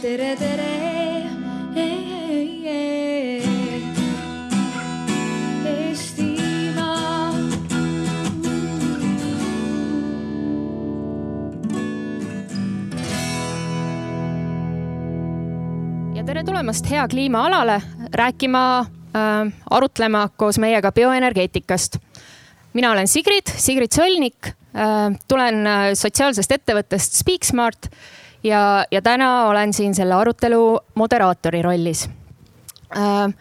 tere, tere. Eestimaa. ja tere tulemast Hea kliima alale rääkima äh,, arutlema koos meiega bioenergeetikast. mina olen Sigrid, Sigrid Solnik äh,, tulen äh, sotsiaalsest ettevõttest Speaksmart ja, ja täna olen siin selle arutelu moderaatori rollis äh,.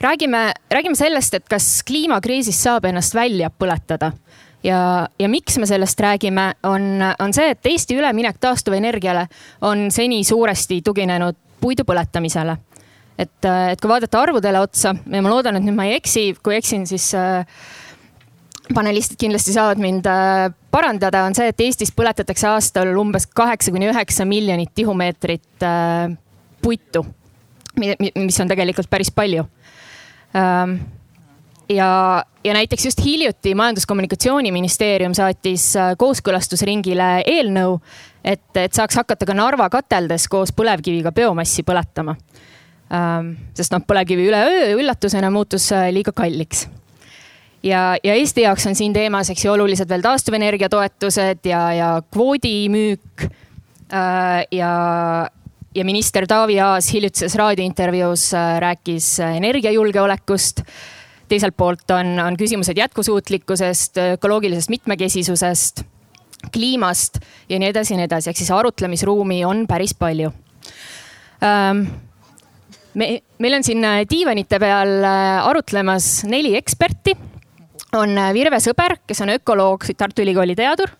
räägime, räägime sellest, et kas kliimakriisist saab ennast välja põletada ja, ja miks me sellest räägime, on, on see, et Eesti üleminek taastuvenergiale on seni suuresti tuginenud puidu põletamisele. et, et kui vaadata arvudele otsa ja ma loodan, et nüüd ma ei eksi, kui eksin, siis äh, panelistid kindlasti saavad mind äh, parandada, on see, et Eestis põletatakse aastal umbes kaheksa kuni üheksa miljonit tihumeetrit äh, puitu, mis on tegelikult päris palju ähm, ja, ja näiteks just hiljuti Majandus-Kommunikatsiooniministeerium saatis äh, kooskõlastusringile eelnõu, et, et saaks hakata ka Narva kateldes koos põlevkiviga biomassi põletama. sest noh, põlevkivi üleöö üllatusena muutus liiga kalliks. Ja, ja Eesti jaoks on siin teemas, eks ju, olulised veel taastuvenergia toetused ja, ja kvoodimüük. ja, ja minister Taavi Aas hiljutises raadiointervjuus äh, rääkis energiajulgeolekust teiselt poolt on, on küsimused jätkusuutlikkusest, ökoloogilisest mitmekesisusest, kliimast ja nii edasi ja nii edasi, ehk siis arutlemisruumi on päris palju ähm, me, meil on siin äh, diivanite peal äh, arutlemas neli eksperti. On äh, Virve Sõber, kes on ökoloog, Tartu Ülikooli teadur.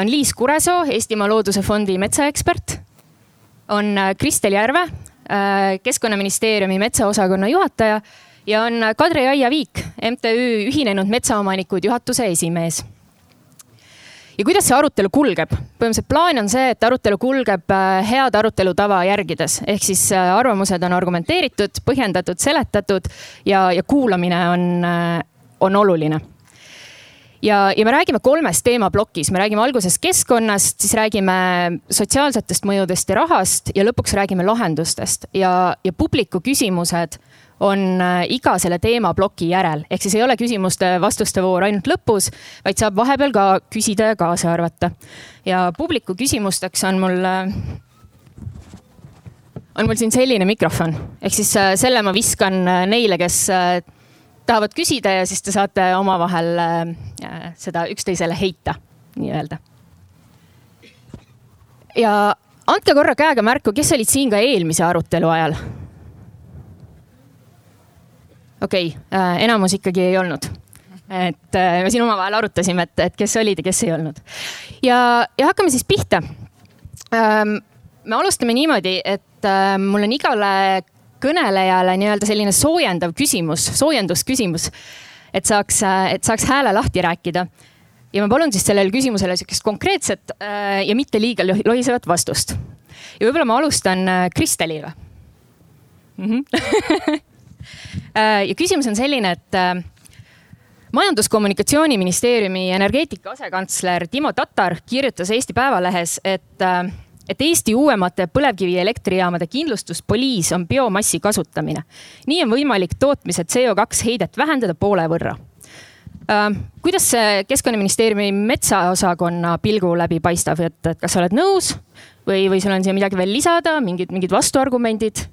on Liis Kuresoo, Eestimaa Looduse Fondi metsaekspert. on Kristel Järve, keskkonnaministeeriumi metsaosakonna juhataja ja on Kadri Aiaviik, MTÜ Ühinenud Metsaomanikud juhatuse esimees. Ja kuidas see arutelu kulgeb? põhimõtteliselt plaan on see, et arutelu kulgeb äh, head arutelu tava järgides, ehk siis äh, arvamused on argumenteeritud, põhjendatud, seletatud ja, ja kuulamine on, äh, on oluline. Ja, ja me räägime kolmes teemaplokis, me räägime alguses keskkonnast, siis räägime sotsiaalsetest mõjudest ja rahast ja lõpuks räägime lahendustest. Ja, ja publiku küsimused on äh, iga selle teemaploki järel, ehk siis ei ole küsimuste-vastuste voor ainult lõpus, vaid saab vahepeal ka küsida ja kaasa arvata. ja publiku küsimusteks on mul, äh, on mul siin selline mikrofon, ehk siis äh, selle ma viskan neile, kes tahavad küsida ja siis te saate omavahel seda üksteisele heita, nii-öelda. ja andke korra käega märku, kes olid siin ka eelmise arutelu ajal okei okay, äh,, enamus ikkagi ei olnud. et äh, me siin omavahel arutasime, et, et kes olid ja kes ei olnud. ja, ja hakkame siis pihta ähm,. me alustame niimoodi, et äh, mul on igale kõnelejale nii-öelda selline soojendav küsimus, soojendusküsimus, et saaks, et saaks hääle lahti rääkida. ja ma palun siis sellele küsimusele sihukest konkreetset ja mitte liiga lohisevat vastust. ja võib-olla ma alustan Kristeliga mm. -hmm. Äh, ja küsimus on selline, et äh, majandus-kommunikatsiooniministeeriumi energeetika asekantsler Timo Tatar kirjutas Eesti Päevalehes, et, äh, et Eesti uuemate põlevkivielektrijaamade kindlustuspoliis on biomassi kasutamine. nii on võimalik tootmise CO2 heidet vähendada poole võrra. kuidas see keskkonnaministeeriumi metsaosakonna pilgu läbi paistab, et, et kas sa oled nõus või, või sul on siia midagi veel lisada, mingid, mingid vastuargumendid?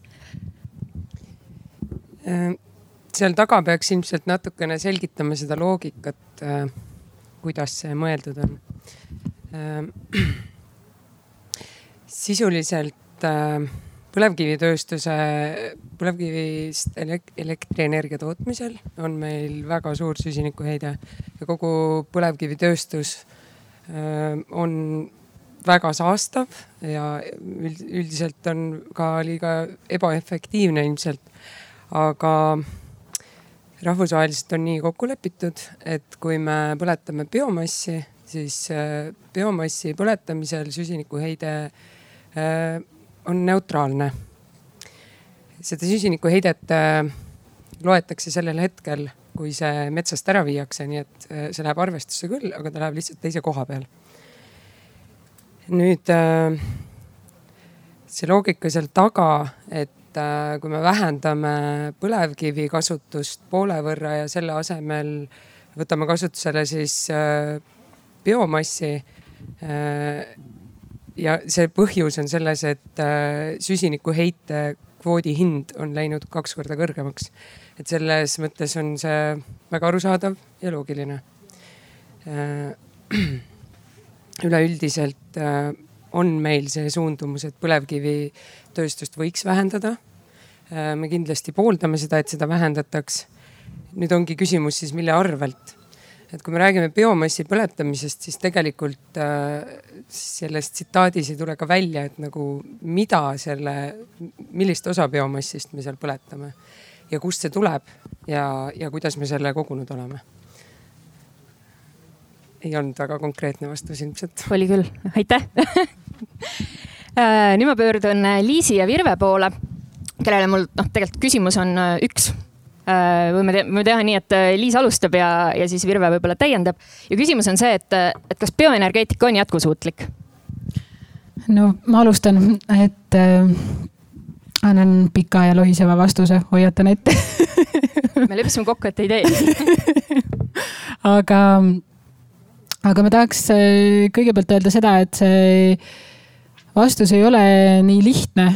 Seal taga peaks ilmselt natukene selgitama seda loogikat, äh, kuidas see mõeldud on. Äh, sisuliselt äh, põlevkivitööstuse, põlevkivist elektrienergia tootmisel on meil väga suur süsinikuheide ja kogu põlevkivitööstus on väga saastav ja üldiselt on ka liiga ebaefektiivne ilmselt. Aga rahvusvaheliselt on nii kokku lepitud, et kui me põletame biomassi, siis äh, biomassi põletamisel süsinikuheide äh, on neutraalne. seda süsinikuheidet äh, loetakse sellel hetkel, kui see metsast ära viiakse, nii et see läheb arvestusse küll, aga ta läheb lihtsalt teise koha peal. nüüd see loogika seal taga, et äh, kui me vähendame põlevkivi kasutust poole võrra ja selle asemel võtame kasutusele siis äh, biomassi. ja see põhjus on selles, et süsinikuheite kvoodi hind on läinud kaks korda kõrgemaks. et selles mõttes on see väga arusaadav ja loogiline. üleüldiselt on meil see suundumus, et põlevkivitööstust võiks vähendada. Äh, me kindlasti pooldame seda, et seda vähendataks. nüüd ongi küsimus siis, mille arvelt. et kui me räägime biomassi põletamisest, siis tegelikult äh, selles tsitaadis ei tule ka välja, et nagu mida selle, millist osa biomassist me seal põletame ja kust see tuleb ja, ja kuidas me selle kogunud oleme ei olnud väga konkreetne vastus ilmselt. oli küll, aitäh Äh, nüüd ma pöördun äh, Liisi ja Virve poole, kellele mul noh, tegelikult küsimus on äh, üks. võime te, võime teha nii, et Liis alustab ja, ja siis Virve võib-olla täiendab. ja küsimus on see, et, et kas bioenergeetika on jätkusuutlik? no ma alustan, et äh, annan pika ja lohiseva vastuse, hoiatan ette me leppisime kokku, et ei tee aga aga ma tahaks äh, kõigepealt öelda seda, et see vastus ei ole nii lihtne,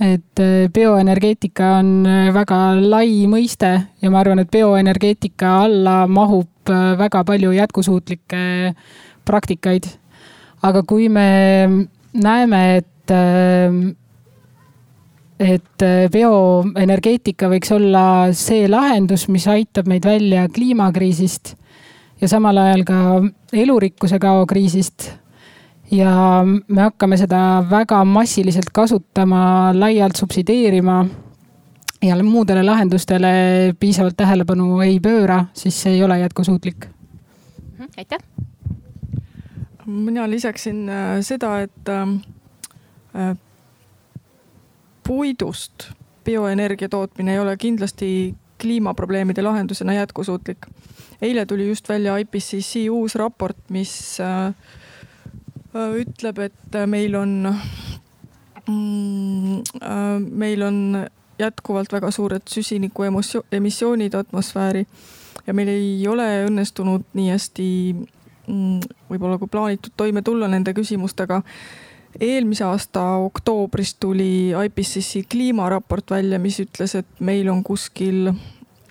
et äh, bioenergeetika on äh, väga lai mõiste ja ma arvan, et bioenergeetika alla mahub väga palju jätkusuutlikke praktikaid. aga kui me näeme, et et bioenergeetika võiks olla see lahendus, mis aitab meid välja kliimakriisist ja samal ajal ka elurikkuse kao kriisist. Ja me hakkame seda väga massiliselt kasutama, laialt subsideerima ja muudele lahendustele piisavalt tähelepanu ei pööra, siis see ei ole jätkusuutlik. Mhm, aitäh. mina lisaksin äh, seda, et äh, puidust bioenergia tootmine ei ole kindlasti kliimaprobleemide lahendusena jätkusuutlik eile tuli just välja IPCC uus raport, mis äh, äh, ütleb, et meil on mm,, äh, meil on jätkuvalt väga suured süsiniku emissioonid atmosfääri ja meil ei ole õnnestunud nii hästi mm, võib-olla kui plaanitud toime tulla nende küsimustega. eelmise aasta oktoobris tuli IPCC kliimaraport välja, mis ütles, et meil on kuskil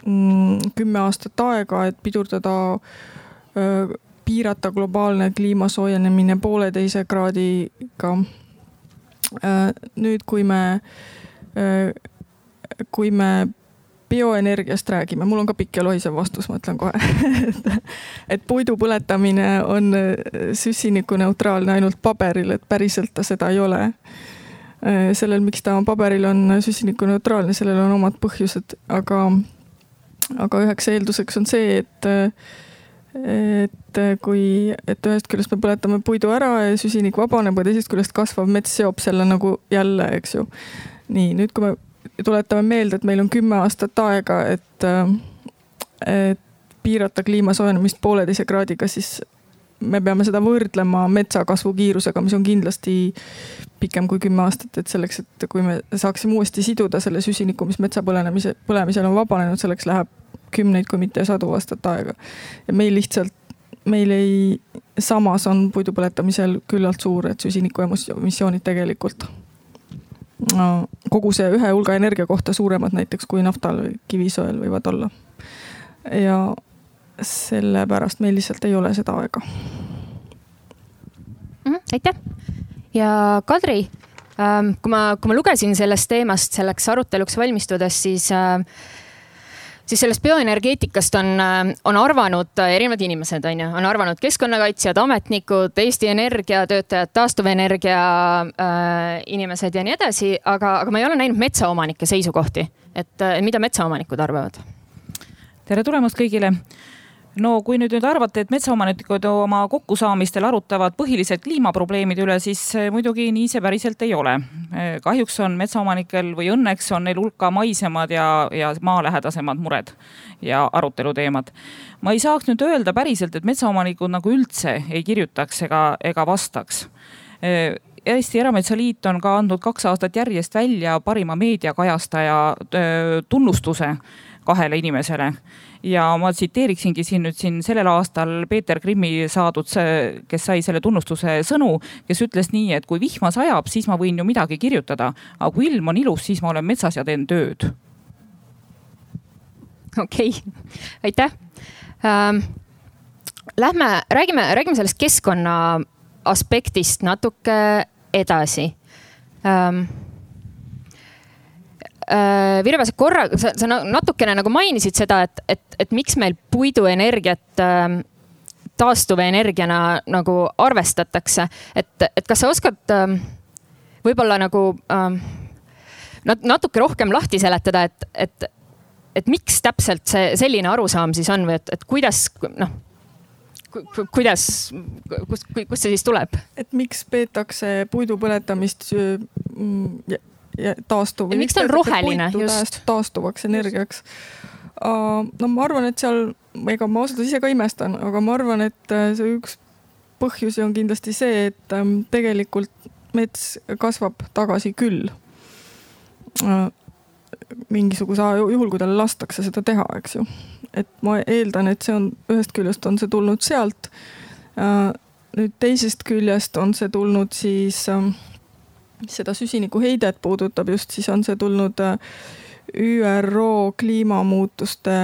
Mm, kümme aastat aega, et pidurdada, piirata globaalne kliima soojenemine pooleteise kraadiga. nüüd, kui me, kui me bioenergiast räägime, mul on ka pikk ja lohisev vastus, ma ütlen kohe et, puidu põletamine on süsinikuneutraalne ainult paberil, et päriselt ta seda ei ole. sellel, miks ta paberil on süsinikuneutraalne, sellel on omad põhjused, aga aga üheks eelduseks on see, et et kui, et ühest küljest me põletame puidu ära ja süsinik vabaneb, aga teisest küljest kasvav mets seob selle nagu jälle, eks ju. nii, nüüd kui me tuletame meelde, et meil on kümme aastat aega, et, et piirata kliima soojenemist pooleteise kraadiga, siis me peame seda võrdlema metsa kasvukiirusega, mis on kindlasti pikem kui kümme aastat, et selleks, et kui me saaksime uuesti siduda selle süsiniku, mis metsa põlenemise, põlemisel on vabanenud, selleks läheb kümneid, kui mitte sadu aastat aega. ja meil lihtsalt, meil ei, samas on puidu põletamisel küllalt suured süsiniku emissioonid tegelikult no,. kogu see ühe hulga energia kohta suuremad näiteks kui naftal või kivisöel võivad olla. ja sellepärast meil lihtsalt ei ole seda aega mm. aitäh ja Kadri, ähm, kui ma, kui ma lugesin sellest teemast selleks aruteluks valmistudes, siis äh, siis sellest bioenergeetikast on, äh, on arvanud erinevad inimesed, on ju, on arvanud keskkonnakaitsjad, ametnikud, Eesti Energia töötajad, taastuvenergia äh, inimesed ja nii edasi, aga, aga ma ei ole näinud metsaomanike seisukohti, et äh, mida metsaomanikud arvavad? tere tulemast kõigile no kui nüüd nüüd arvate, et metsaomanikud oma kokkusaamistel arutavad põhilised kliimaprobleemide üle, siis eh, muidugi nii see päriselt ei ole. Eh, kahjuks on metsaomanikel või õnneks on neil hulka maisemad ja, ja maalähedasemad mured ja aruteluteemad. ma ei saaks nüüd öelda päriselt, et metsaomanikud nagu üldse ei kirjutaks ega, ega vastaks eh, Eesti Erametsaliit on ka andnud kaks aastat järjest välja parima meediakajastaja tunnustuse kahele inimesele ja ma tsiteeriksingi siin nüüd siin sellel aastal Peeter Grimmi saadud, kes sai selle tunnustuse sõnu, kes ütles nii, et kui vihma sajab, siis ma võin ju midagi kirjutada, aga kui ilm on ilus, siis ma olen metsas ja teen tööd. okei okay., aitäh ähm,. Lähme, räägime, räägime sellest keskkonna aspektist natuke edasi ähm, Äh, Virve, sa korra, sa, sa natukene nagu mainisid seda, et, et, et miks meil puiduenergiat äh, taastuvenergiana nagu arvestatakse, et, et kas sa oskad äh, võib-olla nagu äh, natuke rohkem lahti seletada, et, et, et miks täpselt see selline arusaam siis on või et, et kuidas noh kuidas, kust, kust see siis tuleb? et miks peetakse puidu põletamist mm, taastuv. miks ta on roheline just? taastuvaks energiaks. no ma arvan, et seal, ega ma ausalt öeldes ise ka imestan, aga ma arvan, et äh, see üks põhjusi on kindlasti see, et ähm, tegelikult mets kasvab tagasi küll. Äh, mingisuguse aja juhul, kui talle lastakse seda teha, eks ju. et ma eeldan, et see on, ühest küljest on see tulnud sealt. Äh, nüüd teisest küljest on see tulnud siis äh, mis seda süsinikuheidet puudutab just, siis on see tulnud äh, ÜRO kliimamuutuste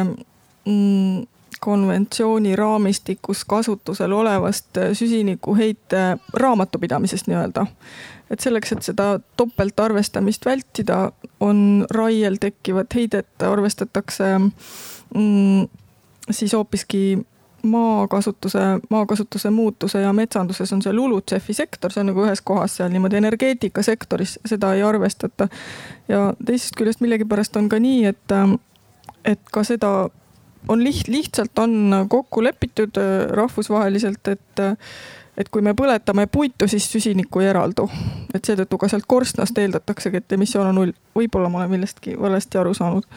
mm, konventsiooni raamistikus kasutusel olevast äh, süsinikuheite raamatupidamisest nii-öelda. et selleks, et seda topeltarvestamist vältida, on raiel tekkivat heidet arvestatakse mm, siis hoopiski maakasutuse, maakasutuse muutuse ja metsanduses on see LULUCF-i sektor, see on nagu ühes kohas seal niimoodi energeetikasektoris seda ei arvestata. ja teisest küljest millegipärast on ka nii, et, et ka seda on liht-, lihtsalt on kokku lepitud äh, rahvusvaheliselt, et et kui me põletame puitu, siis süsinikku ei eraldu. et seetõttu ka sealt korstnast eeldataksegi, et emissioon on null. võib-olla ma olen millestki valesti aru saanud,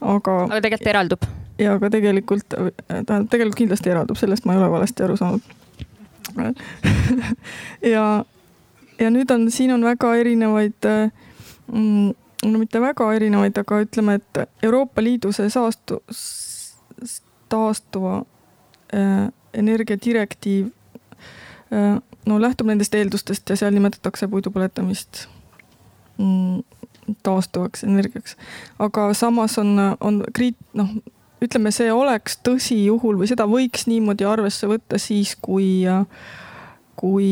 aga. aga tegelikult eraldub ja ka tegelikult, tähendab tegelikult kindlasti eraldub, sellest ma ei ole valesti aru saanud ja, ja nüüd on, siin on väga erinevaid mm, no mitte väga erinevaid, aga ütleme, et Euroopa Liidu see saastu-, taastuva äh, energia direktiiv äh, no lähtub nendest eeldustest ja seal nimetatakse puidu põletamist mm, taastuvaks energiaks. aga samas on, on kriit-, noh, ütleme, see oleks tõsi juhul või seda võiks niimoodi arvesse võtta siis, kui, kui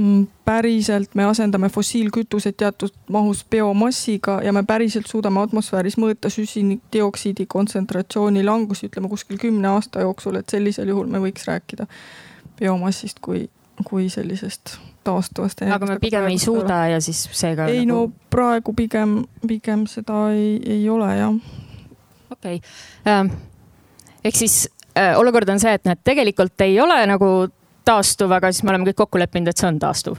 mm, päriselt me asendame fossiilkütused teatud mahus biomassiga ja me päriselt suudame atmosfääris mõõta süsinikdioksiidi kontsentratsiooni langusi, ütleme kuskil kümne aasta jooksul, et sellisel juhul me võiks rääkida biomassist kui, kui sellisest taastuvast. aga me pigem ei suuda ja siis seega. ei nagu... no praegu pigem, pigem seda ei, ei ole jah okei okay. ähm,. ehk siis äh, olukord on see, et need tegelikult ei ole nagu taastuv, aga siis me oleme kõik kokku leppinud, et see on taastuv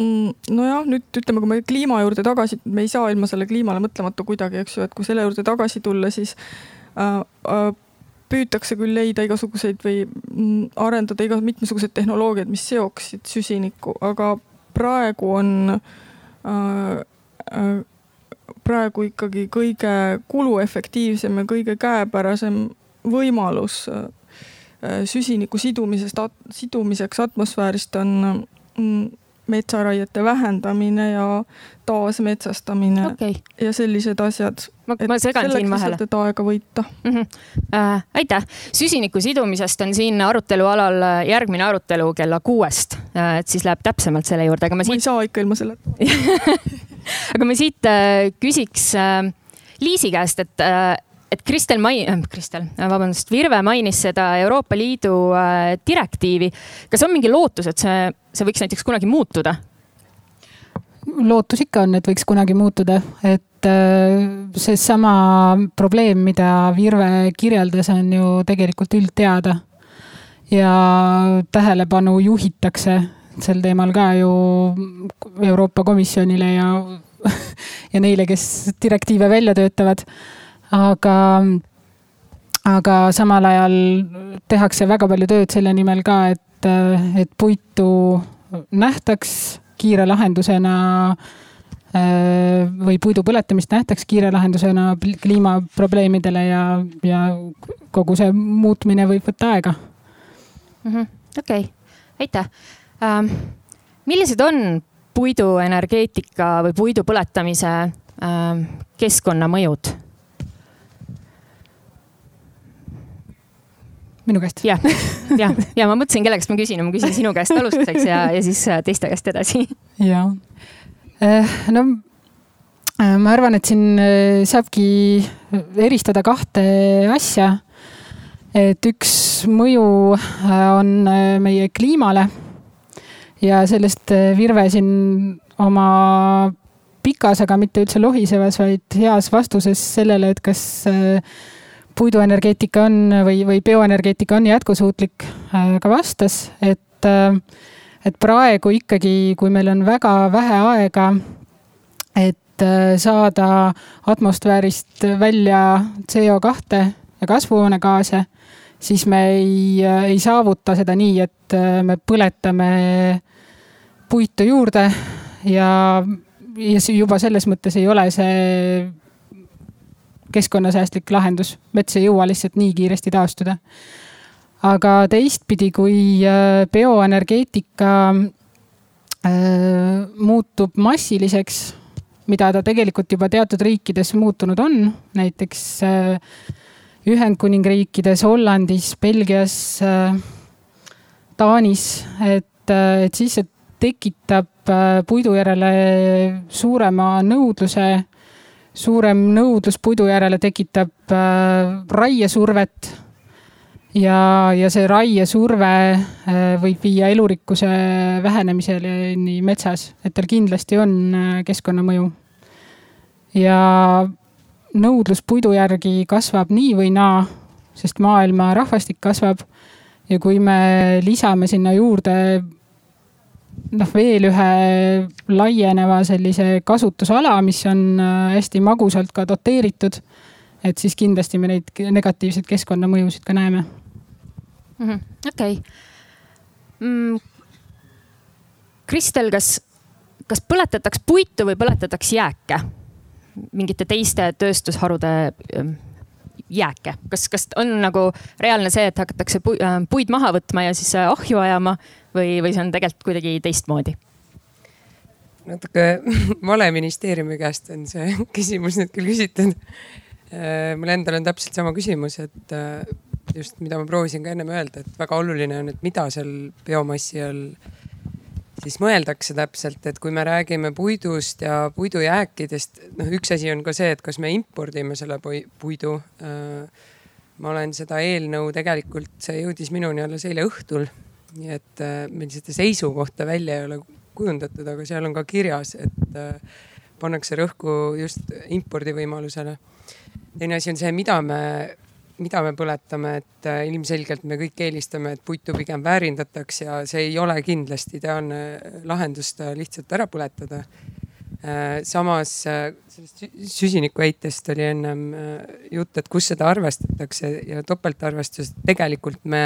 mm, nojah, nüüd ütleme, kui me kliima juurde tagasi, me ei saa ilma selle kliimale mõtlemata kuidagi, eks ju, et kui selle juurde tagasi tulla, siis äh, äh, püütakse küll leida igasuguseid või mm, arendada iga mitmesuguseid tehnoloogiaid, mis seoksid süsinikku, aga praegu on äh, äh, praegu ikkagi kõige kuluefektiivsem ja kõige käepärasem võimalus äh, süsiniku sidumisest, sidumiseks atmosfäärist on mm, metsaraiete vähendamine ja taasmetsastamine okay. ja sellised asjad. ma, ma segan siin vahele. et aega võita mm. -hmm. Äh, aitäh, süsiniku sidumisest on siin arutelu alal äh, järgmine arutelu kella kuuest äh,, et siis läheb täpsemalt selle juurde, aga ma siit. ma ei saa ikka ilma selleta aga ma siit äh, küsiks äh, Liisi käest, et äh, et Kristel mai-, äh, Kristel, äh, vabandust, Virve mainis seda Euroopa Liidu äh, direktiivi. kas on mingi lootus, et see, see võiks näiteks kunagi muutuda? lootus ikka on, et võiks kunagi muutuda, et seesama probleem, mida Virve kirjeldas, on ju tegelikult üldteada. ja tähelepanu juhitakse sel teemal ka ju Euroopa Komisjonile ja, ja neile, kes direktiive välja töötavad aga, aga samal ajal tehakse väga palju tööd selle nimel ka, et, et puitu nähtaks kiire lahendusena või puidu põletamist nähtakse kiire lahendusena kliimaprobleemidele ja, ja kogu see muutmine võib võtta aega. Mhm. okei, aitäh ähm,. millised on puiduenergeetika või puidu põletamise ähm, keskkonnamõjud? Minu käest? jah, ja, ja ma mõtlesin, kelle käest ma küsin, ma küsin sinu käest alustuseks ja, ja siis äh, teiste käest edasi. ja, äh, no äh, ma arvan, et siin saabki eristada kahte asja. et üks mõju on meie kliimale ja sellest Virve siin oma pikas, aga mitte üldse lohisevas, vaid heas vastuses sellele, et kas puiduenergeetika on või, või bioenergeetika on jätkusuutlik, äh, ka vastas, et, äh, et praegu ikkagi, kui meil on väga vähe aega, et äh, saada atmosfäärist välja CO2 ja kasvuhoonegaase, siis me ei, ei saavuta seda nii, et me põletame puitu juurde ja, ja juba selles mõttes ei ole see keskkonnasäästlik lahendus, mets ei jõua lihtsalt nii kiiresti taastuda. aga teistpidi, kui äh, bioenergeetika äh, muutub massiliseks, mida ta tegelikult juba teatud riikides muutunud on, näiteks äh, Ühendkuningriikides, Hollandis, Belgias, Taanis, et, et siis see tekitab puidu järele suurema nõudluse suurem nõudlus puidu järele tekitab äh, raiesurvet ja, ja see raiesurve äh, võib viia elurikkuse vähenemiseni metsas, et tal kindlasti on äh, keskkonnamõju. ja nõudlus puidu järgi kasvab nii või naa, sest maailma rahvastik kasvab ja kui me lisame sinna juurde noh, veel ühe laieneva sellise kasutusala, mis on äh, hästi magusalt ka doteeritud. et siis kindlasti me neid negatiivseid keskkonnamõjusid ka näeme. Mhm, okei. Mm, Kristel, kas, kas põletataks puitu või põletataks jääke? mingite teiste tööstusharude ähm, jääke, kas, kas on nagu reaalne see, et hakatakse äh, puid maha võtma ja siis äh, ahju ajama või, või see on tegelikult kuidagi teistmoodi? natuke vale ministeeriumi käest on see küsimus nüüd küll küsitud. Äh, mul endal on täpselt sama küsimus, et just, mida ma proovisin ka ennem öelda, et väga oluline on, et mida seal biomassi all siis mõeldakse täpselt, et kui me räägime puidust ja puidujääkidest, noh, üks asi on ka see, et kas me impordime selle puidu. Äh, ma olen seda eelnõu tegelikult, see jõudis minuni alles eile õhtul. nii et äh, meil seda seisukohta välja ei ole kujundatud, aga seal on ka kirjas, et äh, pannakse rõhku just impordivõimalusele. teine asi on see, mida me mida me põletame, et äh, ilmselgelt me kõik eelistame, et puitu pigem väärindataks ja see ei ole kindlasti ideaalne lahendus ta lihtsalt ära põletada. Äh, samas äh, sellest süsinikuheitest oli ennem jutt, et kus seda arvestatakse ja topeltarvestus, tegelikult me,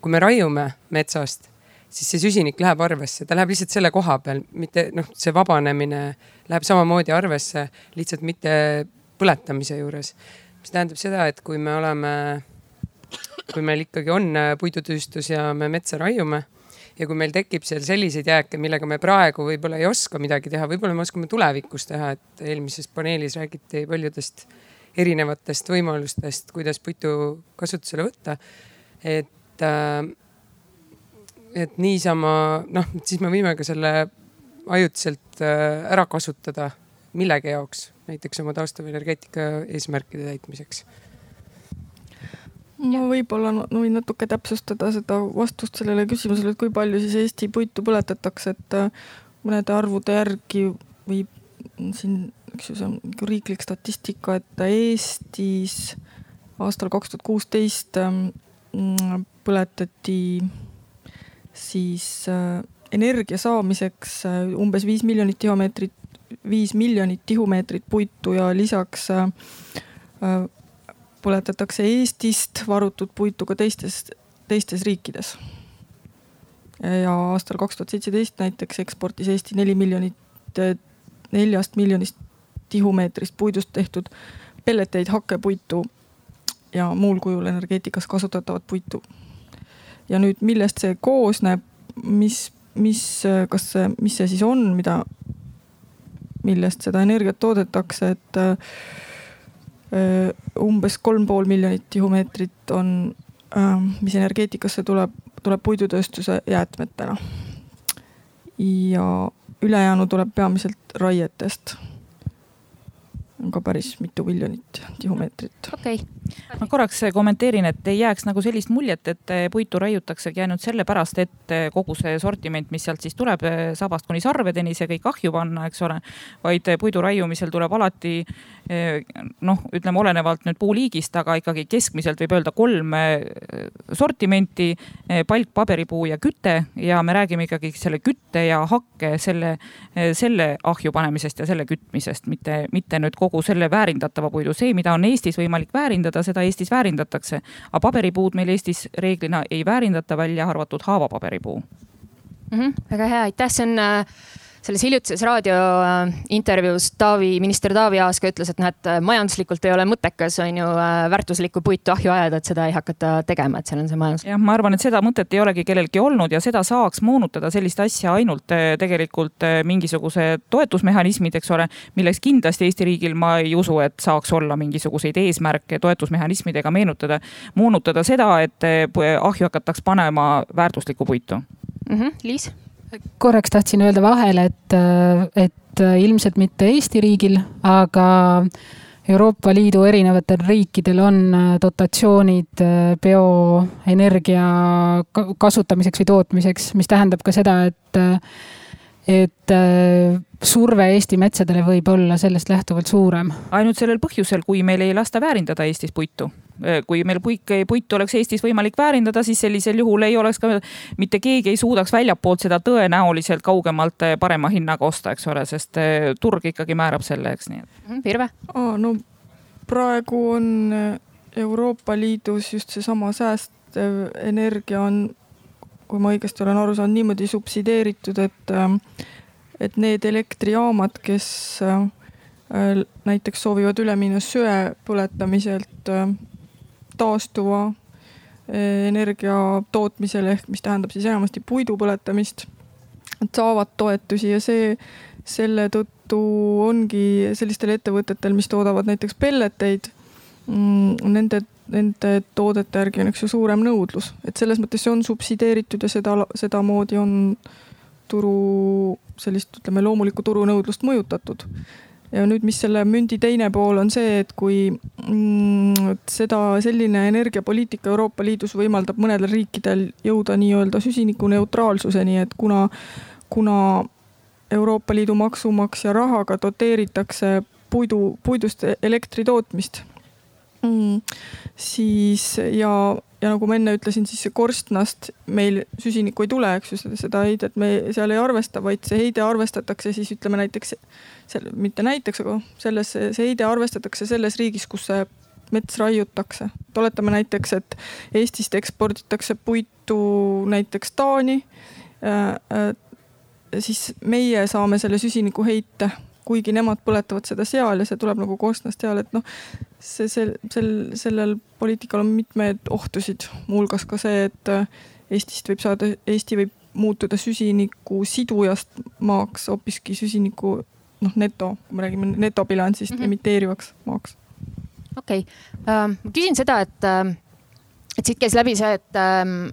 kui me raiume metsast, siis see süsinik läheb arvesse, ta läheb lihtsalt selle koha peal, mitte noh, see vabanemine läheb samamoodi arvesse, lihtsalt mitte põletamise juures mis tähendab seda, et kui me oleme, kui meil ikkagi on äh, puidutööstus ja me metsa raiume ja kui meil tekib seal selliseid jääke, millega me praegu võib-olla ei oska midagi teha, võib-olla me oskame tulevikus teha, et eelmises paneelis räägiti paljudest erinevatest võimalustest, kuidas puitu kasutusele võtta. et, äh, et niisama noh, siis me võime ka selle ajutiselt äh, ära kasutada millegi jaoks näiteks oma taastuvenergeetika eesmärkide täitmiseks? ma võib-olla no, võin natuke täpsustada seda vastust sellele küsimusele, et kui palju siis Eesti puitu põletatakse, et äh, mõnede arvude järgi või siin, eks ju, see on nagu riiklik statistika, et Eestis aastal kaks tuhat kuusteist ähm, põletati siis äh, energia saamiseks äh, umbes viis miljonit tihumeetrit viis miljonit tihumeetrit puitu ja lisaks äh, äh, põletatakse Eestist varutud puitu ka teistes, teistes riikides. ja aastal kaks tuhat seitseteist näiteks eksportis Eesti neli miljonit, neljast miljonist tihumeetrist puidust tehtud pelleteid, hakkepuitu ja muul kujul energeetikas kasutatavat puitu. ja nüüd, millest see koosneb, mis, mis, kas mis see siis on, mida, millest seda energiat toodetakse, et äh, umbes kolm pool miljonit tihumeetrit on äh,, mis energeetikasse tuleb, tuleb puidutööstuse jäätmetena. ja ülejäänu tuleb peamiselt raietest on ka päris mitu miljonit tihumeetrit. okei okay.. ma korraks kommenteerin, et ei jääks nagu sellist muljet, et puitu raiutaksegi ainult sellepärast, et kogu see sortiment, mis sealt siis tuleb, sabast kuni sarvedeni, see kõik ahju panna, eks ole. vaid puidu raiumisel tuleb alati noh, ütleme olenevalt nüüd puuliigist, aga ikkagi keskmiselt võib öelda kolm sortimenti. palk, paberipuu ja küte ja me räägime ikkagi selle kütte ja hakke, selle, selle ahju panemisest ja selle kütmisest, mitte, mitte nüüd kogu kogu selle väärindatava puidu, see, mida on Eestis võimalik väärindada, seda Eestis väärindatakse. aga paberipuud meil Eestis reeglina ei väärindata, välja arvatud haavapaberipuu mm. -hmm, väga hea, aitäh, see on äh selles hiljutises raadiointervjuus Taavi, minister Taavi Aas ka ütles, et noh, et majanduslikult ei ole mõttekas, on ju, äh, väärtuslikku puitu ahju ajada, et seda ei hakata tegema, et seal on see majandus. jah, ma arvan, et seda mõtet ei olegi kellelgi olnud ja seda saaks moonutada sellist asja ainult äh, tegelikult äh, mingisuguse toetusmehhanismid, eks ole, milleks kindlasti Eesti riigil ma ei usu, et saaks olla mingisuguseid eesmärke toetusmehhanismidega meenutada, moonutada seda, et ahju hakataks panema väärtuslikku puitu mm. -hmm. Liis korraks tahtsin öelda vahele, et, et ilmselt mitte Eesti riigil, aga Euroopa Liidu erinevatel riikidel on dotatsioonid bioenergia kasutamiseks või tootmiseks, mis tähendab ka seda, et, et surve Eesti metsadele võib olla sellest lähtuvalt suurem. ainult sellel põhjusel, kui meil ei lasta väärindada Eestis puitu. Kui meil puik, puitu oleks Eestis võimalik väärindada, siis sellisel juhul ei oleks ka, mitte keegi ei suudaks väljapoolt seda tõenäoliselt kaugemalt parema hinnaga osta, eks ole, sest eh, turg ikkagi määrab selle, eks nii. Mhm, Virve oh,? no praegu on Euroopa Liidus just seesama säästev energia on, kui ma õigesti olen aru saanud, niimoodi subsideeritud, et äh, et need elektrijaamad, kes äh, näiteks soovivad üle minna söe põletamiselt äh, taastuva äh, energia tootmisele ehk mis tähendab siis enamasti puidu põletamist. Nad saavad toetusi ja see, selle tõttu ongi sellistel ettevõtetel, mis toodavad näiteks pelleteid, mm, nende, nende toodete järgi on, eks ju, suurem nõudlus, et selles mõttes see on subsideeritud ja seda, sedamoodi on turu sellist, ütleme, loomulikku turunõudlust mõjutatud. Ja nüüd, mis selle mündi teine pool on see, et kui mm, seda, selline energiapoliitika Euroopa Liidus võimaldab mõnedel riikidel jõuda nii-öelda süsinikuneutraalsuseni, et kuna, kuna Euroopa Liidu maksumaksja rahaga doteeritakse puidu, puidust elektri tootmist mm,, siis ja ja nagu ma enne ütlesin, siis see korstnast meil süsinikku ei tule, eks ju, seda heidet me seal ei arvesta, vaid see heide arvestatakse siis ütleme näiteks, selle, mitte näiteks, aga selles, see heide arvestatakse selles riigis, kus see mets raiutakse. et oletame näiteks, et Eestist eksporditakse puitu näiteks Taani äh,. Äh, siis meie saame selle süsinikuheite kuigi nemad põletavad seda seal ja see tuleb nagu korstnast seal, et noh, see, sel, sel, sellel poliitikal on mitmeid ohtusid, muuhulgas ka see, et äh, Eestist võib saada, Eesti võib muutuda süsiniku sidujast maaks hoopiski süsiniku noh, neto, kui me räägime netobilansist mm -hmm. emiteerivaks maaks. okei okay. uh,, ma küsin seda, et uh, et siit käis läbi see, et, ähm,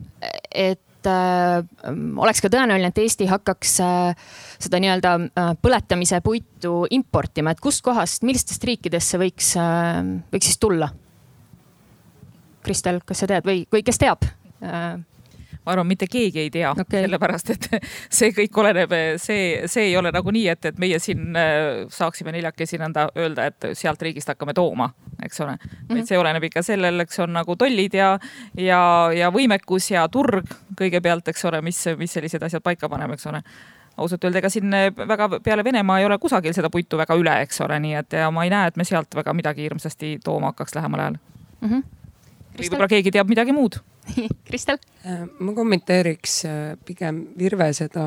et äh, oleks ka tõenäoline, et Eesti hakkaks äh, seda nii-öelda äh, põletamise puitu importima, et kustkohast, millistest riikidest see võiks võiks siis tulla? Kristel, kas sa tead või, või kes teab? Ma arvan, mitte keegi ei tea okay., sellepärast et see kõik oleneb, see, see ei ole nagunii, et, et meie siin äh, saaksime neljakesi nõnda öelda, et sealt riigist hakkame tooma, eks ole mm. -hmm. vaid see oleneb ikka sellel, eks on nagu tollid ja, ja, ja võimekus ja turg kõigepealt, eks ole, mis, mis sellised asjad paika paneb, eks ole ausalt öelda, ega siin väga peale Venemaa ei ole kusagil seda puitu väga üle, eks ole, nii et ja ma ei näe, et me sealt väga midagi hirmsasti tooma hakkaks lähemal ajal mm. -hmm. või võib-olla keegi teab midagi muud Kristel? ma kommenteeriks pigem Virve seda,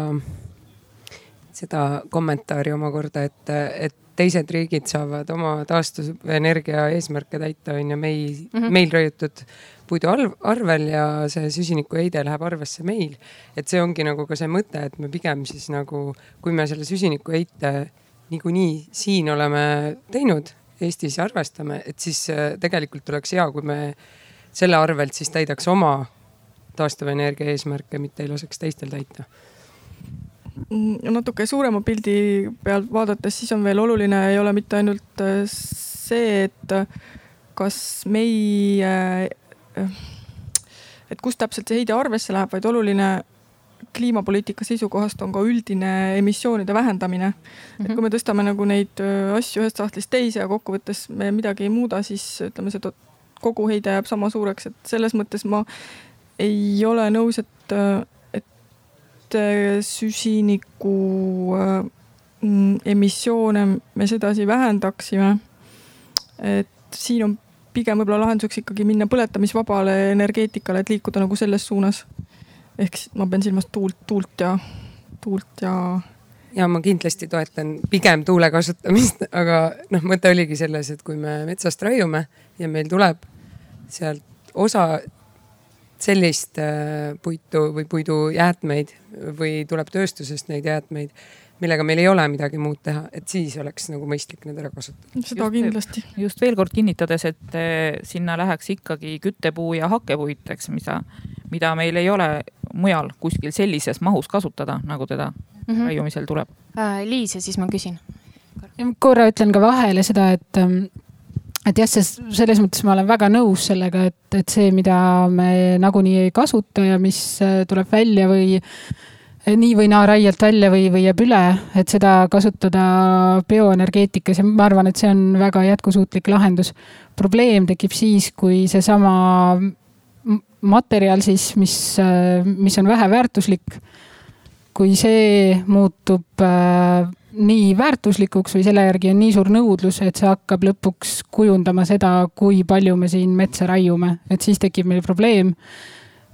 seda kommentaari omakorda, et, et teised riigid saavad oma taastuvenergia eesmärke täita, on ju, meil mm, -hmm. meil raiutud puidu arvel ja see süsinikuheide läheb arvesse meil. et see ongi nagu ka see mõte, et me pigem siis nagu, kui me selle süsinikuheite niikuinii siin oleme teinud, Eestis arvestame, et siis äh, tegelikult oleks hea, kui me selle arvelt siis täidaks oma taastuvenergia eesmärke, mitte ei laseks teistel täita Mm, natuke suurema pildi pealt vaadates, siis on veel oluline, ei ole mitte ainult äh, see, et äh, kas meie, äh, et kust täpselt see heide arvesse läheb, vaid oluline kliimapoliitika seisukohast on ka üldine emissioonide vähendamine. et kui me tõstame nagu neid asju ühest sahtlist teise ja kokkuvõttes me midagi ei muuda, siis ütleme, see koguheide jääb sama suureks, et selles mõttes ma ei ole nõus, et Äh, süsiniku äh, emissioone me sedasi vähendaksime. et siin on pigem võib-olla lahenduseks ikkagi minna põletamisvabale energeetikale, et liikuda nagu selles suunas. ehk ma pean silmas tuult, tuult ja, tuult ja. ja ma kindlasti toetan pigem tuule kasutamist, aga noh, mõte oligi selles, et kui me metsast raiume ja meil tuleb sealt osa sellist äh, puitu või puidujäätmeid või tuleb tööstusest neid jäätmeid, millega meil ei ole midagi muud teha, et siis oleks nagu mõistlik need ära kasutada. seda kindlasti. just veel kord kinnitades, et äh, sinna läheks ikkagi küttepuu ja hakkepuit, eks, mida, mida meil ei ole mujal kuskil sellises mahus kasutada, nagu teda mm -hmm. raiumisel tuleb äh,. Liis ja siis ma küsin. korra ütlen ka vahele seda, et ähm, et jah, sest selles mõttes ma olen väga nõus sellega, et, et see, mida me nagunii ei kasuta ja mis äh, tuleb välja või äh, nii või naa raielt välja või, või jääb üle, et seda kasutada bioenergeetikas ja ma arvan, et see on väga jätkusuutlik lahendus. probleem tekib siis, kui seesama materjal siis, mis, äh, mis on väheväärtuslik, kui see muutub nii väärtuslikuks või selle järgi on nii suur nõudlus, et see hakkab lõpuks kujundama seda, kui palju me siin metsa raiume, et siis tekib meil probleem.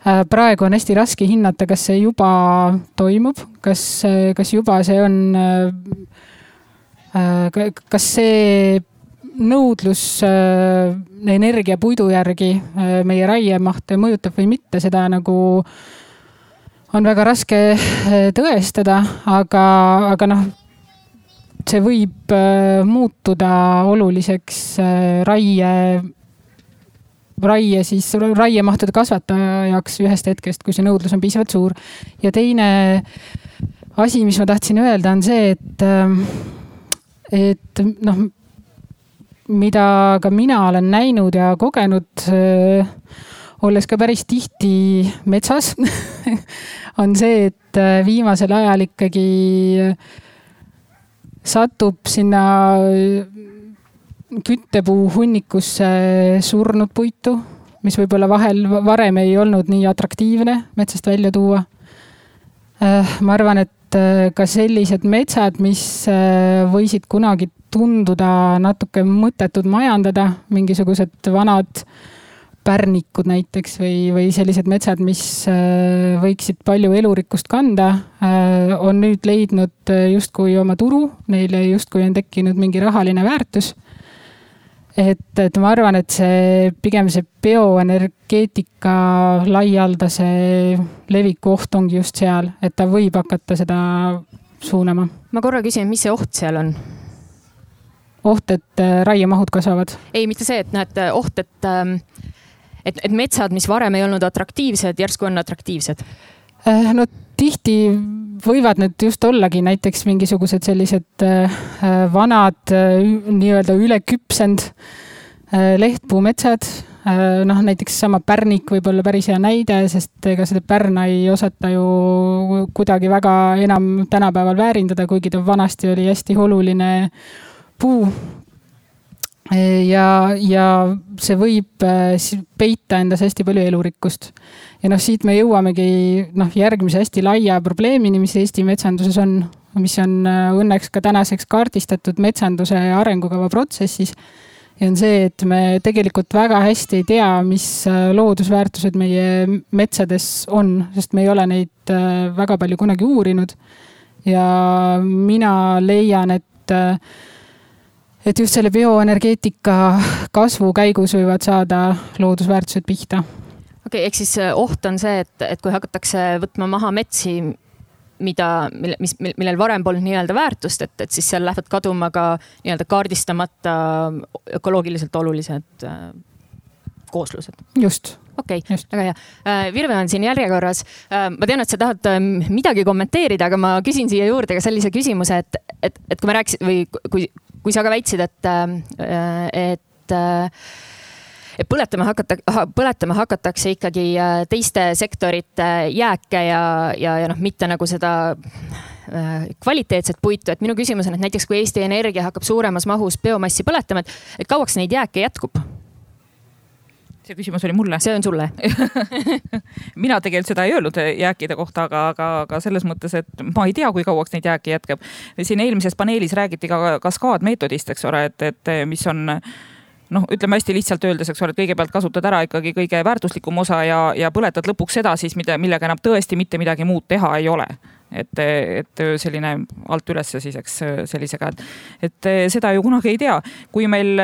Äh, praegu on hästi raske hinnata, kas see juba toimub, kas, kas juba see on, äh, kas see nõudlus äh, energia puidu järgi meie raiemahte mõjutab või mitte, seda nagu on väga raske tõestada, aga, aga noh see võib äh, muutuda oluliseks äh, raie, raie siis, raiemahtude kasvatajaks ühest hetkest, kui see nõudlus on piisavalt suur. ja teine asi, mis ma tahtsin öelda, on see, et, äh, et noh, mida ka mina olen näinud ja kogenud, olles ka päris tihti metsas on see, et viimasel ajal ikkagi satub sinna äh, küttepuu hunnikusse surnud puitu, mis võib-olla vahel varem ei olnud nii atraktiivne metsast välja tuua. Äh, ma arvan, et äh, ka sellised metsad, mis võisid kunagi tunduda natuke mõttetud majandada, mingisugused vanad pärnikud näiteks või, või sellised metsad, mis äh, võiksid palju elurikkust kanda, äh, on nüüd leidnud äh, justkui oma turu, neile justkui on tekkinud mingi rahaline väärtus. et, et ma arvan, et see pigem see bioenergeetika laialdase leviku oht ongi just seal, et ta võib hakata seda suunama. ma korra küsin, mis see oht seal on? oht, et raiemahud kasvavad? ei, mitte see, et noh, et oht, et ähm, et, et metsad, mis varem ei olnud atraktiivsed, järsku on atraktiivsed? Äh, no tihti võivad need just ollagi näiteks mingisugused sellised äh, vanad nii-öelda üleküpsenud äh, lehtpuumetsad. noh, näiteks sama pärnik võib olla päris hea näide, sest ega seda pärna ei osata ju kuidagi väga enam tänapäeval väärindada, kuigi ta vanasti oli hästi oluline puu ja, ja see võib äh, peita endas hästi palju elurikkust. ja noh, siit me jõuamegi noh, järgmise hästi laia probleemini, mis Eesti metsanduses on, mis on äh, õnneks ka tänaseks kaardistatud metsanduse arengukava protsessis. ja on see, et me tegelikult väga hästi ei tea, mis äh, loodusväärtused meie metsades on, sest me ei ole neid väga palju kunagi uurinud. ja mina leian, et, et just selle bioenergeetika kasvu käigus võivad saada loodusväärtused pihta okei okay,, ehk siis oht on see, et, et kui hakatakse võtma maha metsi, mida, mille, mis, millel varem polnud nii-öelda väärtust, et, et siis seal lähevad kaduma ka nii-öelda kaardistamata ökoloogiliselt olulised äh, kooslused. just okei okay,, väga hea. Äh, Virve on siin järjekorras. Äh, ma tean, et sa tahad midagi kommenteerida, aga ma küsin siia juurde ka sellise küsimuse, et, et, et kui me rääkisime või kui, kui sa ka väitsid, et, äh, et et põletama hakata, põletama hakatakse ikkagi äh, teiste sektorite jääke ja, ja, ja noh, mitte nagu seda äh, kvaliteetset puitu, et minu küsimus on, et näiteks kui Eesti Energia hakkab suuremas mahus biomassi põletama, et, et kauaks neid jääke jätkub? See küsimus oli mulle. see on sulle mina tegelikult seda ei öelnud jääkide kohta, aga, aga, aga selles mõttes, et ma ei tea, kui kauaks neid jääke jätkab. siin eelmises paneelis räägiti ka kaskaadmeetodist, eks ole, et, et mis on noh, ütleme hästi lihtsalt öeldes, eks ole, et kõigepealt kasutad ära ikkagi kõige väärtuslikum osa ja, ja põletad lõpuks seda siis, mida, millega enam tõesti mitte midagi muud teha ei ole et, et selline alt ülesse siis, eks sellisega, et, et seda ju kunagi ei tea, kui meil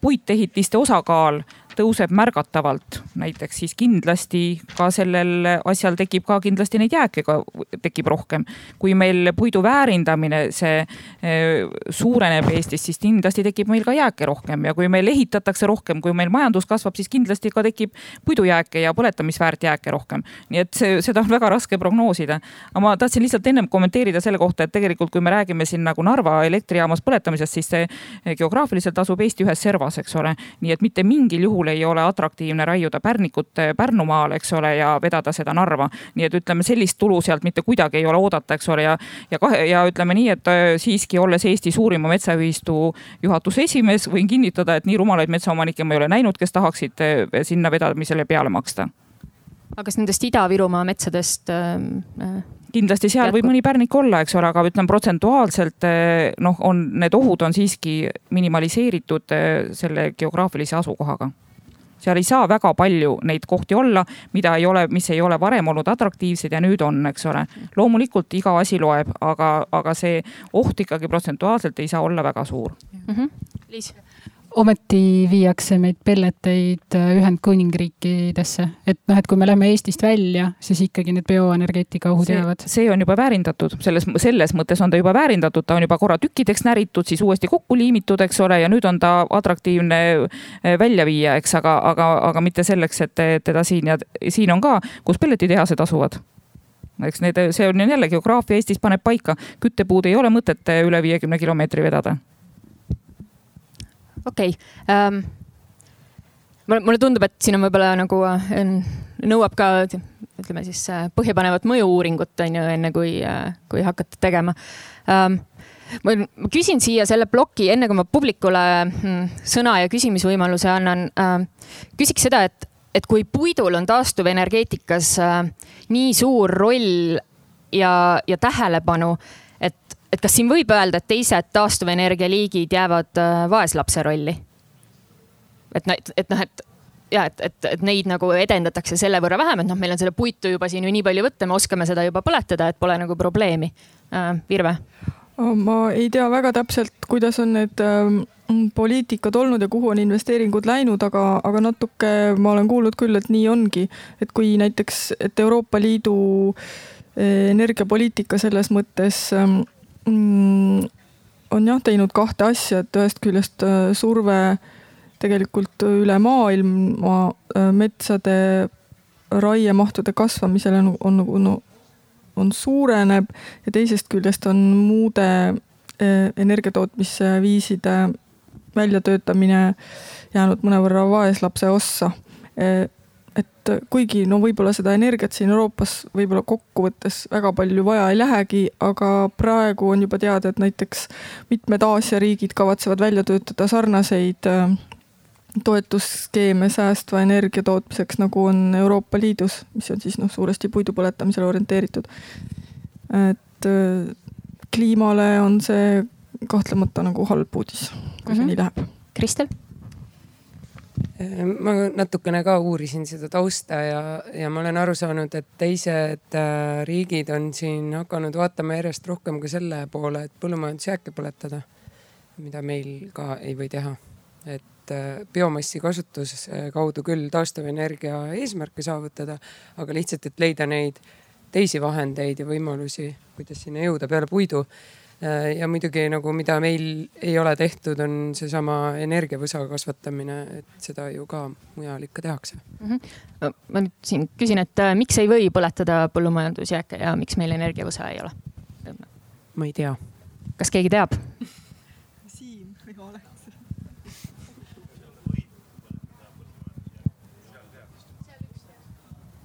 puitehitiste osakaal tõuseb märgatavalt näiteks, siis kindlasti ka sellel asjal tekib ka kindlasti neid jääke ka tekib rohkem. kui meil puidu väärindamine, see eh, suureneb Eestis, siis kindlasti tekib meil ka jääke rohkem ja kui meil ehitatakse rohkem, kui meil majandus kasvab, siis kindlasti ka tekib puidujääke ja põletamisväärt jääke rohkem. nii et see, seda on väga raske prognoosida. aga ma tahtsin lihtsalt ennem kommenteerida selle kohta, et tegelikult, kui me räägime siin nagu Narva elektrijaamas põletamisest, siis see geograafiliselt asub Eesti ühes servas, eks ole. nii et mitte mingil juhul puhul ei ole atraktiivne raiuda pärnikut Pärnumaal, eks ole, ja vedada seda Narva. nii et ütleme, sellist tulu sealt mitte kuidagi ei ole oodata, eks ole, ja, ja kahe ja ütleme nii, et äh, siiski olles Eesti suurima metsaühistu juhatuse esimees, võin kinnitada, et nii rumalaid metsaomanikke ma ei ole näinud, kes tahaksid äh, sinna vedamisele peale maksta. Aga kas nendest Ida-Virumaa metsadest ähm, äh, kindlasti seal võib mõni pärnik olla, eks ole, aga ütleme protsentuaalselt noh, on need ohud on siiski minimaliseeritud selle geograafilise asukohaga seal ei saa väga palju neid kohti olla, mida ei ole, mis ei ole varem olnud atraktiivsed ja nüüd on, eks ole. loomulikult iga asi loeb, aga, aga see oht ikkagi protsentuaalselt ei saa olla väga suur mm. -hmm. Liis ometi viiakse meid pelleteid äh, Ühendkuningriikidesse, et noh, et kui me läheme Eestist välja, siis ikkagi need bioenergeetika ohud jäävad. see on juba väärindatud, selles, selles mõttes on ta juba väärindatud, ta on juba korra tükkideks näritud, siis uuesti kokku liimitud, eks ole, ja nüüd on ta atraktiivne äh, välja viia, eks, aga, aga, aga mitte selleks, et teda siin ja siin on ka, kus pelletitehased asuvad. Eks need, see on jälle geograafia Eestis paneb paika, küttepuud ei ole mõtet üle viiekümne kilomeetri vedada okei okay. um,. mulle tundub, et siin on võib-olla nagu nõuab ka ütleme siis äh, põhjapanevat mõju-uuringut on ju, enne kui, äh, kui hakata tegema um, ma küsin siia selle ploki, enne kui ma publikule hmm, sõna ja küsimisvõimaluse annan äh,. küsiks seda, et, et kui puidul on taastuvenergeetikas äh, nii suur roll ja, ja tähelepanu, et kas siin võib öelda, et teised taastuvenergia liigid jäävad äh, vaeslapse rolli? et, et noh, et ja et, et, et neid nagu edendatakse selle võrra vähem, et noh, meil on seda puitu juba siin ju nii palju võtta, me oskame seda juba põletada, et pole nagu probleemi äh,. Virve? ma ei tea väga täpselt, kuidas on need äh, poliitikad olnud ja kuhu on investeeringud läinud, aga, aga natuke ma olen kuulnud küll, et nii ongi, et kui näiteks, et Euroopa Liidu äh, energiapoliitika selles mõttes äh, on jah teinud kahte asja, et ühest küljest äh, surve tegelikult üle maailma äh, metsade raiemahtude kasvamisele on, on no, on suureneb ja teisest küljest on muude äh, energiatootmisviiside väljatöötamine jäänud mõnevõrra vaeslapse ossa et kuigi no võib-olla seda energiat siin Euroopas võib-olla kokkuvõttes väga palju vaja ei lähegi, aga praegu on juba teada, et näiteks mitmed Aasia riigid kavatsevad välja töötada sarnaseid äh, toetusskeeme säästva energia tootmiseks, nagu on Euroopa Liidus, mis on siis noh, suuresti puidu põletamisele orienteeritud. et äh, kliimale on see kahtlemata nagu halb uudis, kui see mm -hmm. nii läheb. Kristel ma natukene ka uurisin seda tausta ja, ja ma olen aru saanud, et teised äh, riigid on siin hakanud vaatama järjest rohkem ka selle poole, et põllumajandusjääke põletada, mida meil ka ei või teha. et äh, biomassi kasutuse äh, kaudu küll taastuvenergia eesmärke saavutada, aga lihtsalt, et leida neid teisi vahendeid ja võimalusi, kuidas sinna jõuda peale puidu ja muidugi nagu, mida meil ei ole tehtud, on seesama energiavõsa kasvatamine, et seda ju ka mujal ikka tehakse mm. -hmm. ma nüüd siin küsin, et äh, miks ei või põletada põllumajandusjääke ja miks meil energiavõsa ei ole? ma ei tea. kas keegi teab? Siim või Alex?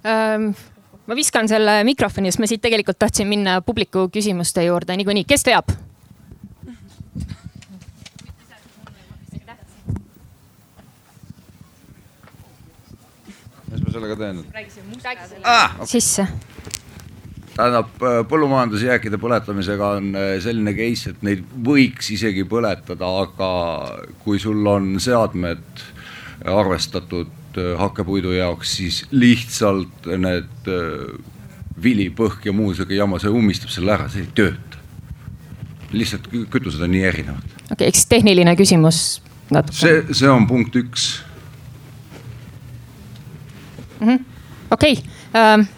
Um, ma viskan selle mikrofoni, sest ma siit tegelikult tahtsin minna publiku küsimuste juurde niikuinii, kes teab? mis ma sellega teen? Ah, sisse tähendab, põllumajandusjääkide põletamisega on äh, selline case, et neid võiks isegi põletada, aga kui sul on seadmed arvestatud Äh, hakkepuidu jaoks, siis lihtsalt need äh, vili, põhk ja muu sihuke jama, see ummistab selle ära, see ei tööta. lihtsalt kütused on nii erinevad. okei okay,, ehk siis tehniline küsimus natuke. see, see on punkt üks mm -hmm.. okei okay. ähm,,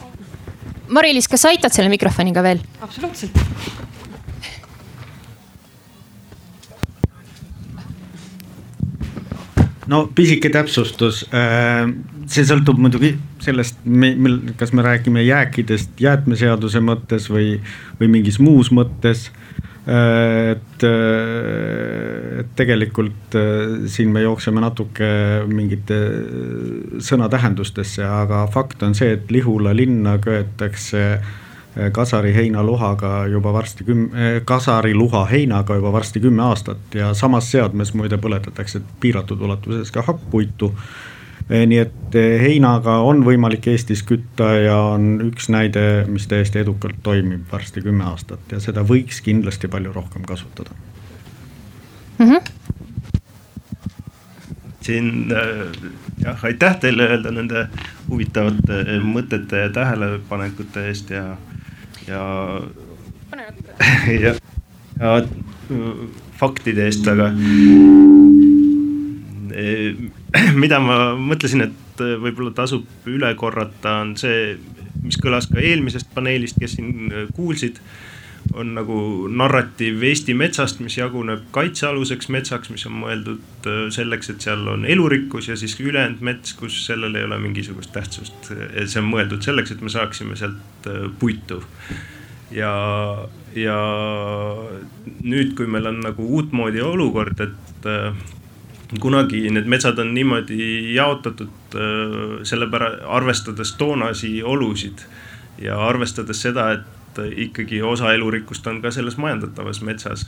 Mari-Liis, kas sa aitad selle mikrofoniga veel? absoluutselt no pisike täpsustus. Äh, see sõltub muidugi sellest, kas me räägime jääkidest jäätmeseaduse mõttes või, või mingis muus mõttes. Äh, et, äh, et tegelikult siin me jookseme natuke mingite sõnatähendustesse, aga fakt on see, et Lihula linna köetakse kasari heinaluhaga juba varsti kümme, eh, kasariluha heinaga juba varsti kümme aastat ja samas seadmes muide põletatakse piiratud ulatuses ka hakkpuitu. Eh, nii et heinaga on võimalik Eestis kütta ja on üks näide, mis täiesti edukalt toimib varsti kümme aastat ja seda võiks kindlasti palju rohkem kasutada mm. -hmm siin jah, aitäh teile öelda nende huvitavate mõtete ja tähelepanekute eest ja ja, ja, ja faktide eest, aga eh, mida ma mõtlesin, et võib-olla tasub üle korrata, on see, mis kõlas ka eelmisest paneelist, kes siin kuulsid on nagu narratiiv Eesti metsast, mis jaguneb kaitsealuseks metsaks, mis on mõeldud äh, selleks, et seal on elurikkus ja siis ülejäänud mets, kus sellel ei ole mingisugust tähtsust. see on mõeldud selleks, et me saaksime sealt äh, puitu. ja, ja nüüd, kui meil on nagu uutmoodi olukord, et äh, kunagi need metsad on niimoodi jaotatud sellepärast, arvestades toonasi olusid ja arvestades seda, et et ikkagi osa elurikkust on ka selles majandatavas metsas.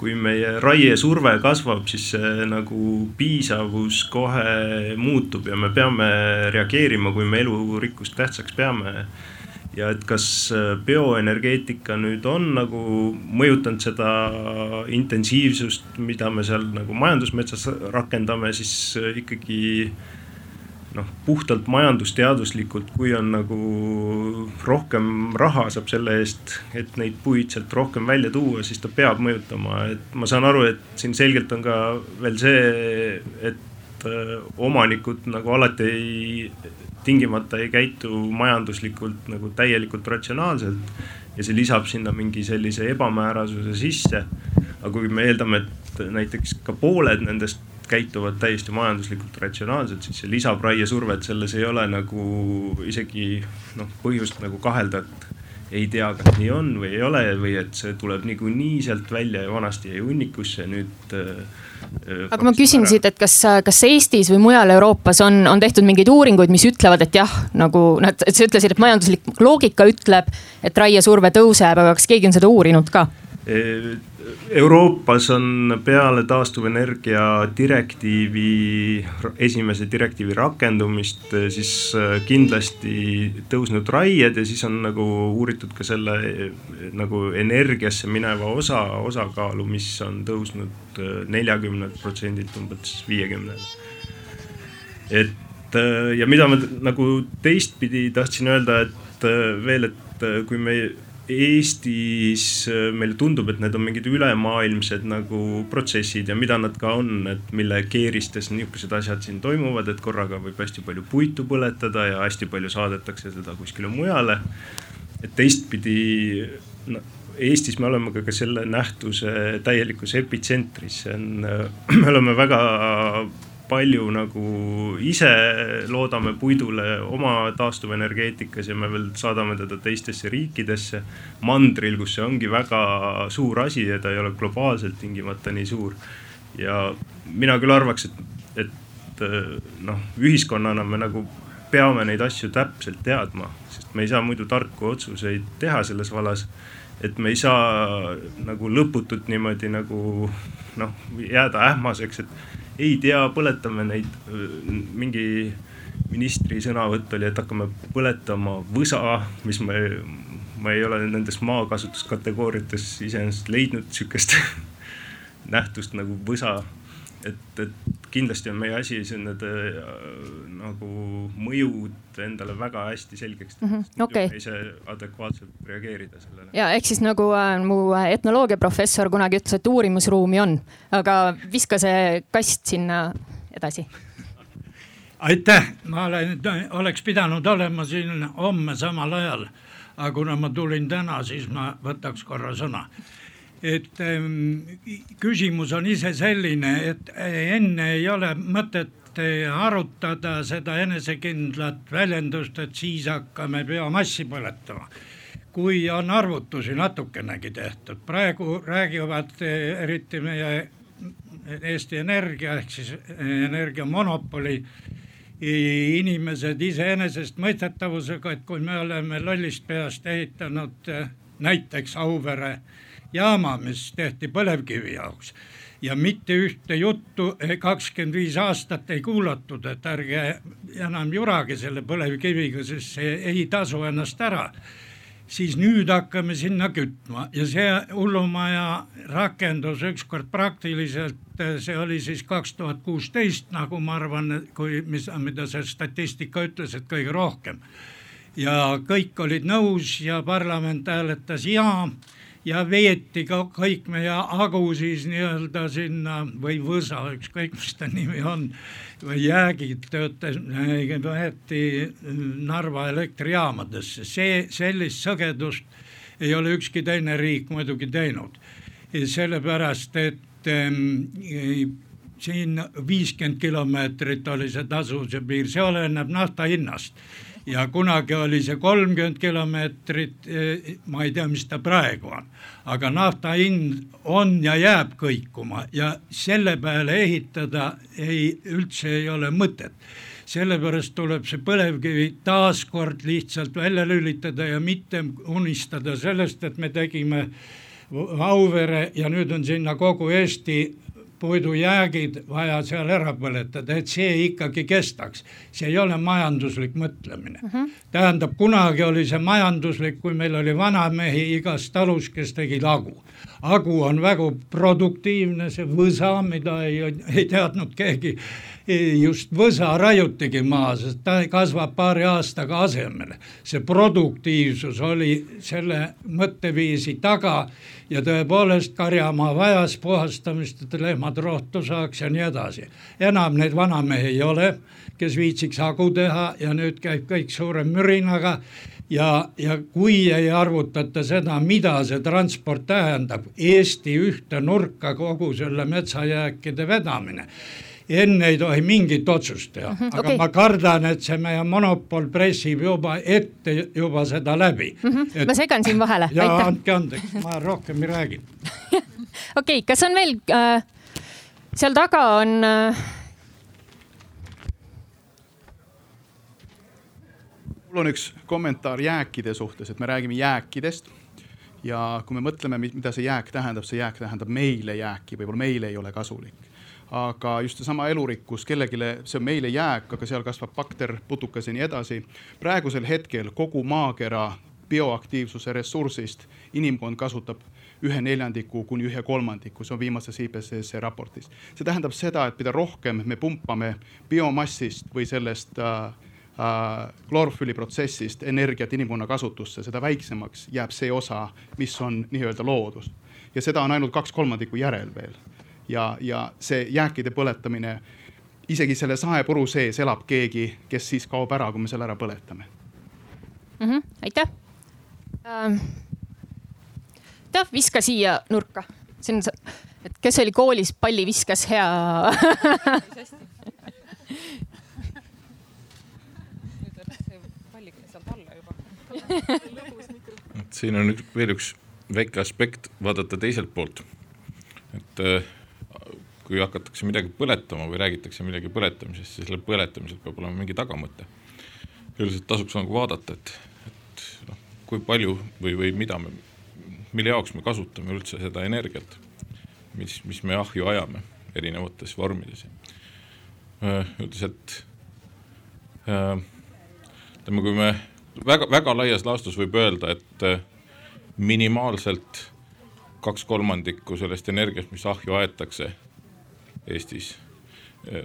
kui meie raiesurve kasvab, siis see nagu piisavus kohe muutub ja me peame reageerima, kui me elurikkust tähtsaks peame ja et kas bioenergeetika nüüd on nagu mõjutanud seda intensiivsust, mida me seal nagu majandusmetsas rakendame, siis ikkagi noh, puhtalt majandusteaduslikult, kui on nagu rohkem raha saab selle eest, et neid puid sealt rohkem välja tuua, siis ta peab mõjutama, et ma saan aru, et siin selgelt on ka veel see, et äh, omanikud nagu alati ei, tingimata ei käitu majanduslikult nagu täielikult ratsionaalselt. ja see lisab sinna mingi sellise ebamäärasuse sisse. Aga kui me eeldame, et näiteks ka pooled nendest käituvad täiesti majanduslikult ratsionaalselt, siis see lisab raiesurvet, selles ei ole nagu isegi noh, põhjust nagu kahelda, et ei tea, kas nii on või ei ole või et see tuleb niikuinii sealt välja ja vanasti jäi hunnikusse, nüüd äh, aga ma küsin siit, et kas, kas Eestis või mujal Euroopas on, on tehtud mingeid uuringuid, mis ütlevad, et jah, nagu nad, sa ütlesid, et majanduslik loogika ütleb, et raiesurve tõuseb, aga kas keegi on seda uurinud ka? Euroopas on peale taastuvenergia direktiivi, esimese direktiivi rakendumist siis äh, kindlasti tõusnud raied ja siis on nagu uuritud ka selle nagu energiasse mineva osa, osakaalu, mis on tõusnud äh, neljakümnelt protsendilt umbes viiekümnele. Et ja mida ma nagu teistpidi tahtsin öelda, et veel, et kui me Eestis meile tundub, et need on mingid ülemaailmsed nagu protsessid ja mida nad ka on, et mille keeristes niisugused asjad siin toimuvad, et korraga võib hästi palju puitu põletada ja hästi palju saadetakse seda kuskile mujale. et teistpidi no, Eestis me oleme ka, ka selle nähtuse täielikus epitsentris, see on, me oleme väga palju nagu ise loodame puidule oma taastuvenergeetikas ja me veel saadame teda teistesse riikidesse. mandril, kus see ongi väga suur asi ja ta ei ole globaalselt tingimata nii suur. ja mina küll arvaks, et, et noh, ühiskonnana me nagu peame neid asju täpselt teadma, sest me ei saa muidu tarku otsuseid teha selles vallas et me ei saa nagu lõputult niimoodi nagu noh, jääda ähmaseks, et ei tea, põletame neid, mingi ministri sõnavõtt oli, et hakkame põletama võsa, mis me, ma ei ole nendes maakasutuskategooriates iseenesest leidnud sihukest nähtust nagu võsa et, et kindlasti on meie asi siin need äh, nagu mõjud endale väga hästi selgeks teha mm -hmm. okay., ise adekvaatselt reageerida sellele. ja ehk siis nagu äh, mu etnoloogiaprofessor kunagi ütles, et uurimusruumi on, aga viska see kast sinna edasi aitäh, ma olen, oleks pidanud olema siin homme samal ajal, aga kuna ma tulin täna, siis ma võtaks korra sõna et ähm, küsimus on ise selline, et enne ei ole mõtet äh, arutada seda enesekindlat väljendust, et siis hakkame biomassi põletama. kui on arvutusi natukenegi tehtud, praegu räägivad äh, eriti meie Eesti Energia ehk siis äh, energiamonopoli inimesed iseenesestmõistetavusega, et kui me oleme lollist peast ehitanud näiteks Auvere jaama, mis tehti põlevkivi jaoks ja mitte ühte juttu kakskümmend viis aastat ei kuulatud, et ärge enam jurage selle põlevkiviga, sest see ei tasu ennast ära. siis nüüd hakkame sinna kütma ja see hullumaja rakendus ükskord praktiliselt, see oli siis kaks tuhat kuusteist, nagu ma arvan, kui, mis, mida see statistika ütles, et kõige rohkem. ja kõik olid nõus ja parlament hääletas jaa ja veeti ka kõik meie hagu siis nii-öelda sinna või võsa, ükskõik mis ta nimi on, või jäägid töötas, võeti Narva elektrijaamadesse, see, sellist sõgedust ei ole ükski teine riik muidugi teinud. sellepärast, et ähm, siin viiskümmend kilomeetrit oli see tasuvuse piir, see oleneb nafta hinnast ja kunagi oli see kolmkümmend kilomeetrit, eh, ma ei tea, mis ta praegu on. aga nafta hind on ja jääb kõikuma ja selle peale ehitada ei, üldse ei ole mõtet sellepärast tuleb see põlevkivi taaskord lihtsalt välja lülitada ja mitte unistada sellest, et me tegime Auvere ja nüüd on sinna kogu Eesti puidujäägid vaja seal ära põletada, et see ikkagi kestaks. see ei ole majanduslik mõtlemine uh. Mhm. -huh. tähendab, kunagi oli see majanduslik, kui meil oli vanamehi igas talus, kes tegid hagu. hagu on väga produktiivne, see võsa, mida ei, ei teadnud keegi just võsa raiutigi maha, sest ta kasvab paari aastaga asemele. see produktiivsus oli selle mõtteviisi taga ja tõepoolest karjamaa vajas puhastamist, et lehmad rohtu saaks ja nii edasi. enam neid vanamehi ei ole, kes viitsiks hagu teha ja nüüd käib kõik suure mürinaga ja, ja kui ei arvutata seda, mida see transport tähendab, Eesti ühte nurka kogu selle metsajääkide vedamine enne ei tohi mingit otsust teha mm, -hmm, aga okay. ma kardan, et see meie monopol pressib juba ette juba seda läbi mm. -hmm. Et... ma segan siin vahele. ja andke andeks, ma rohkem ei räägi. okei kas on veel äh,, seal taga on äh... mul on üks kommentaar jääkide suhtes, et me räägime jääkidest ja kui me mõtleme, mida see jääk tähendab, see jääk tähendab meile jääki, võib-olla meile ei ole kasulik aga just seesama elurikkus, kellelegi see on meile jääk, aga seal kasvab bakter, putukas ja nii edasi. praegusel hetkel kogu maakera bioaktiivsuse ressursist inimkond kasutab ühe neljandiku kuni ühe kolmandiku, see on viimases IPCC raportis. see tähendab seda, et mida rohkem me pumpame biomassist või sellest äh, klorofülli protsessist energiat inimkonna kasutusse, seda väiksemaks jääb see osa, mis on nii-öelda loodus. ja seda on ainult kaks kolmandikku järel veel. Ja, ja see jääkide põletamine isegi selle saepuru sees elab keegi, kes siis kaob ära, kui me selle ära põletame mm. -hmm, aitäh ähm,. aitäh, viska siia nurka, see on, et kes oli koolis palli viskas, hea siin on üks, veel üks väike aspekt vaadata teiselt poolt. et äh, kui hakatakse midagi põletama või räägitakse millegi põletamisest, siis sellel põletamisel peab olema mingi tagamõte. üldiselt tasuks nagu vaadata, et, et noh, kui palju või, või mida me, mille jaoks me kasutame üldse seda energiat, mis, mis me ahju ajame erinevates vormides. üldiselt ütleme, kui me väga, väga laias laastus võib öelda, et minimaalselt kaks kolmandikku sellest energiast, mis ahju aetakse Eestis äh,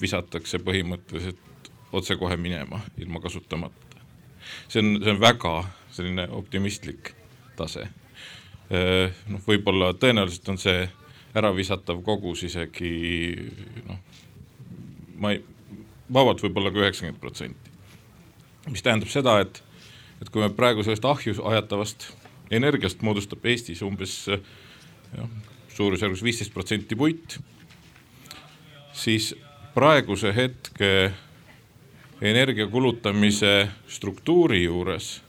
visatakse põhimõtteliselt otsekohe minema ilma kasutamata. see on, see on väga selline optimistlik tase. Äh, noh, võib-olla tõenäoliselt on see äravisatav kogus isegi noh, ma ei, vabalt võib-olla ka üheksakümmend protsenti. mis tähendab seda, et, et kui me praegu sellest ahju ajatavast energiast moodustab Eestis umbes noh, suurusjärgus viisteist protsenti puit siis praeguse hetke energia kulutamise struktuuri juures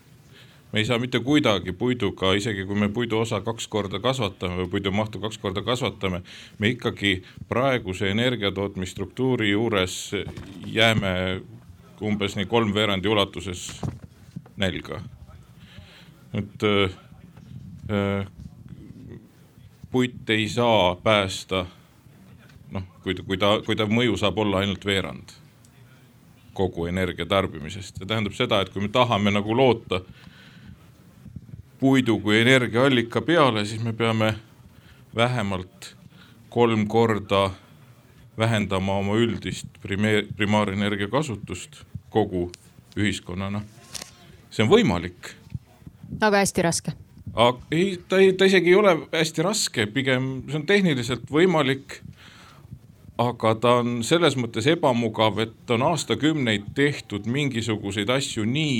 me ei saa mitte kuidagi puiduga, isegi kui me puidu osa kaks korda kasvatame või puidu mahtu kaks korda kasvatame, me ikkagi praeguse energiatootmisstruktuuri juures jääme umbes nii kolmveerandi ulatuses nälga. et äh, puit ei saa päästa noh, kui, kui ta, kui ta mõju saab olla ainult veerand kogu energia tarbimisest, see tähendab seda, et kui me tahame nagu loota puidu kui energiaallika peale, siis me peame vähemalt kolm korda vähendama oma üldist primeer, primaarenergia kasutust kogu ühiskonnana. see on võimalik. aga hästi raske. ei, ta ei, ta isegi ei ole hästi raske, pigem see on tehniliselt võimalik aga ta on selles mõttes ebamugav, et on aastakümneid tehtud mingisuguseid asju nii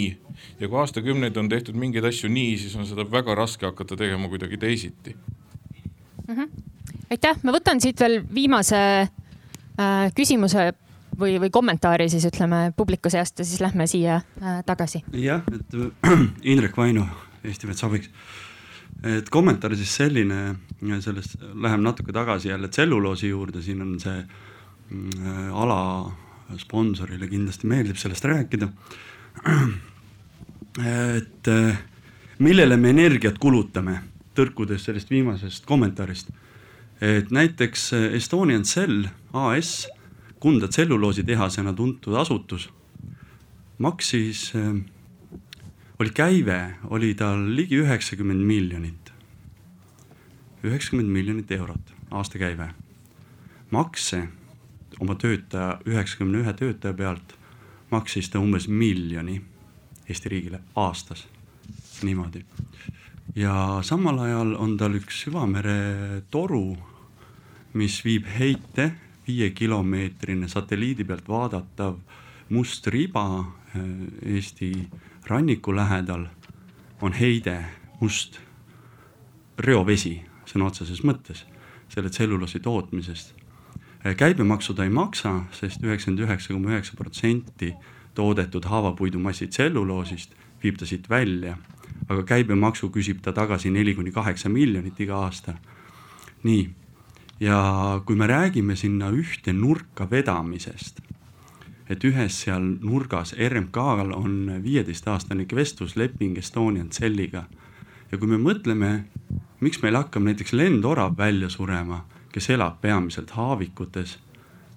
ja kui aastakümneid on tehtud mingeid asju nii, siis on seda väga raske hakata tegema kuidagi teisiti mm. -hmm. aitäh, ma võtan siit veel viimase äh, küsimuse või, või kommentaari siis ütleme publiku seast ja siis lähme siia äh, tagasi. jah, et äh, Indrek Vainu Eesti Metsa abiks et kommentaar siis selline, sellest läheme natuke tagasi jälle tselluloosi juurde, siin on see mm, ala sponsorile kindlasti meeldib sellest rääkida. et millele me energiat kulutame, tõrkudes sellest viimasest kommentaarist. et näiteks Estonian Cell AS, Kunda tselluloositehasena tuntud asutus, maksis oli käive, oli tal ligi üheksakümmend miljonit. üheksakümmend miljonit eurot aastakäive. makse oma töötaja, üheksakümne ühe töötaja pealt maksis ta umbes miljoni Eesti riigile aastas, niimoodi. ja samal ajal on tal üks süvamere toru, mis viib heite, viiekilomeetrine satelliidi pealt vaadatav must riba eh, Eesti ranniku lähedal on heide must reovesi sõna otseses mõttes selle tselluloosi tootmisest. käibemaksu ta ei maksa sest, sest üheksakümmend üheksa koma üheksa protsenti toodetud haavapuidumassi tselluloosist viib ta siit välja, aga käibemaksu küsib ta tagasi neli kuni kaheksa miljonit iga aasta. nii, ja kui me räägime sinna ühte nurka vedamisest et ühes seal nurgas RMK-l on viieteistaastane kvestusleping Estonian Celliga. ja kui me mõtleme, miks meil hakkab näiteks lendorav välja surema, kes elab peamiselt haavikutes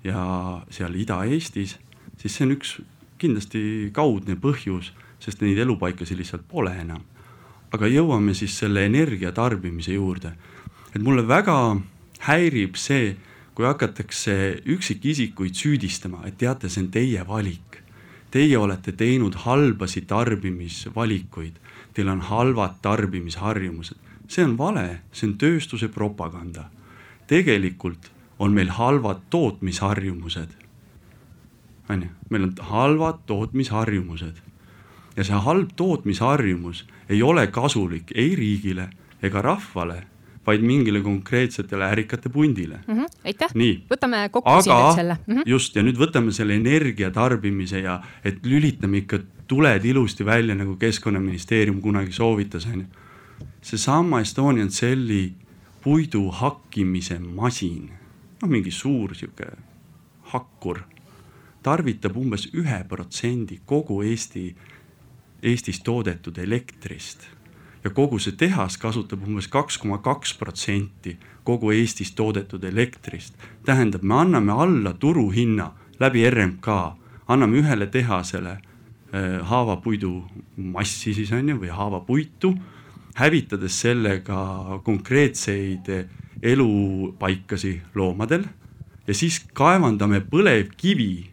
ja seal Ida-Eestis, siis see on üks kindlasti kaudne põhjus, sest neid elupaikasid lihtsalt pole enam. aga jõuame siis selle energia tarbimise juurde. et mulle väga häirib see, kui hakatakse üksikisikuid süüdistama, et teate, see on teie valik. Teie olete teinud halbasi tarbimisvalikuid, teil on halvad tarbimisharjumused. see on vale, see on tööstuse propaganda. tegelikult on meil halvad tootmisharjumused. on ju, meil on halvad tootmisharjumused ja see halb tootmisharjumus ei ole kasulik ei riigile ega rahvale, vaid mingile konkreetsetele ärikate pundile mm. -hmm, aitäh, võtame kokku Aga, siin nüüd selle mm. -hmm. just ja nüüd võtame selle energia tarbimise ja et lülitame ikka tuled ilusti välja, nagu keskkonnaministeerium kunagi soovitas, on ju. seesama Estonian Celli puidu hakkimise masin, noh, mingi suur sihuke hakkur, tarvitab umbes ühe protsendi kogu Eesti Eestis toodetud elektrist ja kogu see tehas kasutab umbes kaks koma kaks protsenti kogu Eestis toodetud elektrist. tähendab, me anname alla turuhinna läbi RMK, anname ühele tehasele äh, haavapuidu massi siis on ju või haavapuitu, hävitades sellega konkreetseid elupaikasi loomadel. Ja siis kaevandame põlevkivi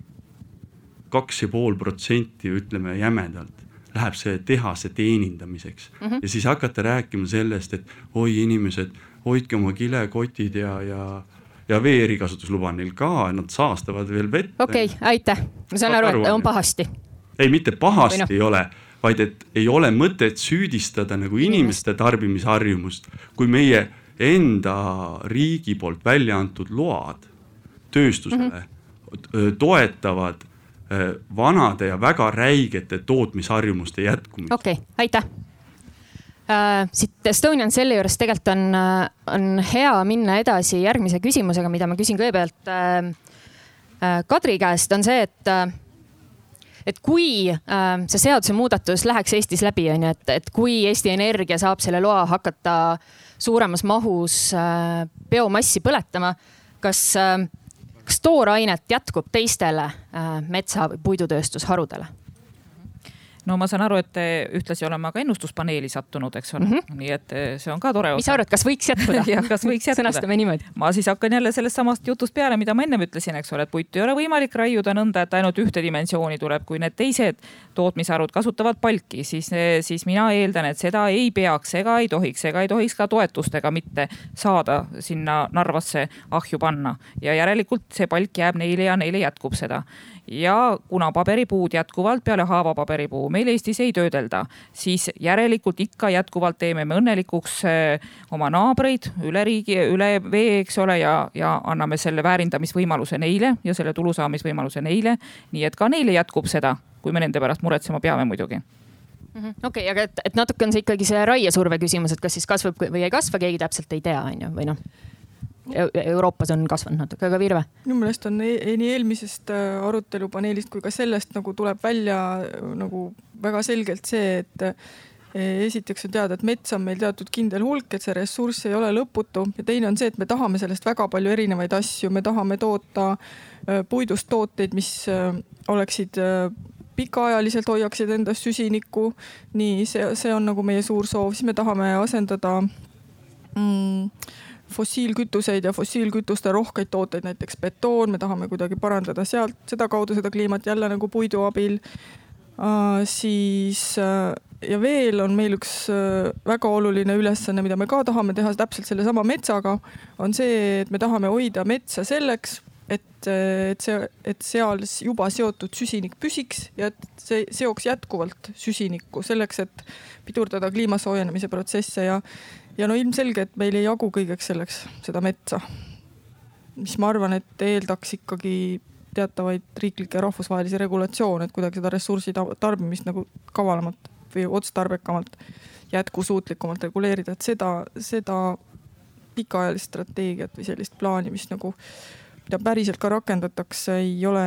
kaks ja pool protsenti, ütleme jämedalt läheb see tehase teenindamiseks mm -hmm. ja siis hakata rääkima sellest, et oi, inimesed, hoidke oma kilekotid ja, ja ja vee erikasutusluba on neil ka, nad saastavad veel vett. okei okay,, aitäh, ma saan aru, et on pahasti. ei, mitte pahasti no. ei ole, vaid et ei ole mõtet süüdistada nagu inimeste tarbimisharjumust, kui meie enda riigi poolt välja antud load tööstusele mm -hmm. toetavad vanade ja väga räigete tootmisharjumuste jätkumist. okei okay,, aitäh äh,. siit Estonian Celli juures tegelikult on, äh, on hea minna edasi järgmise küsimusega, mida ma küsin kõigepealt äh, äh Kadri käest, on see, et äh, et kui äh, see seadusemuudatus läheks Eestis läbi, on ju, et, et kui Eesti Energia saab selle loa hakata suuremas mahus äh, biomassi põletama, kas äh, kas toorainet jätkub teistele äh, metsa või puidutööstusharudele? No ma saan aru, et te ühtlasi oleme ka ennustuspaneeli sattunud, eks ole mm, -hmm. nii et eh, see on ka tore. mis sa arvad, kas võiks jätkuda jah, kas võiks jätkuda? sõnastame niimoodi. ma siis hakkan jälle sellest samast jutust peale, mida ma ennem ütlesin, eks ole, et puitu ei ole võimalik raiuda nõnda, et ainult ühte dimensiooni tuleb, kui need teised tootmisharud kasutavad palki, siis, eh, siis mina eeldan, et seda ei peaks ega ei tohiks ega ei tohiks ka toetustega mitte saada sinna Narvasse ahju panna ja järelikult see palk jääb neile ja neile jätkub seda ja kuna paberipuud jätkuvalt peale haavapaberipuu meil Eestis ei töödelda, siis järelikult ikka jätkuvalt teeme me õnnelikuks eh, oma naabreid üle riigi, üle vee, eks ole, ja, ja anname selle väärindamisvõimaluse neile ja selle tulu saamisvõimaluse neile. nii et ka neile jätkub seda, kui me nende pärast muretsema peame muidugi mhm. okei okay,, aga et, et natuke on see ikkagi see raiesurve küsimus, et kas siis kasvab või ei kasva, keegi täpselt ei tea, on ju, või noh Euroopas on kasvanud natuke, aga Virve? minu meelest on e nii eelmisest äh, arutelupaneelist kui ka sellest nagu tuleb välja äh, nagu väga selgelt see, et äh, esiteks on teada, et mets on meil teatud kindel hulk, et see ressurss ei ole lõputu ja teine on see, et me tahame sellest väga palju erinevaid asju, me tahame toota puidust tooteid, mis oleksid pikaajaliselt hoiaksid endas süsinikku. nii see, see on nagu meie suur soov, siis me tahame asendada mm, fossiilkütuseid ja fossiilkütuste rohkeid tooteid, näiteks betoon, me tahame kuidagi parandada sealt sedakaudu seda kliimat jälle nagu puidu abil uh,. siis uh, ja veel on meil üks uh, väga oluline ülesanne, mida me ka tahame teha täpselt sellesama metsaga, on see, et me tahame hoida metsa selleks, et, et see, et seal juba seotud süsinik püsiks ja et see seoks jätkuvalt süsinikku selleks, et pidurdada kliima soojenemise protsesse ja ja no ilmselge, et meil ei jagu kõigeks selleks seda metsa. mis ma arvan, et eeldaks ikkagi teatavaid riiklikke ja rahvusvahelisi regulatsioone, et kuidagi seda ressursi tarbimist nagu kavalamalt või otstarbekamalt, jätkusuutlikumalt reguleerida, et seda, seda pikaajalist strateegiat või sellist plaani, mis nagu, mida päriselt ka rakendatakse, ei ole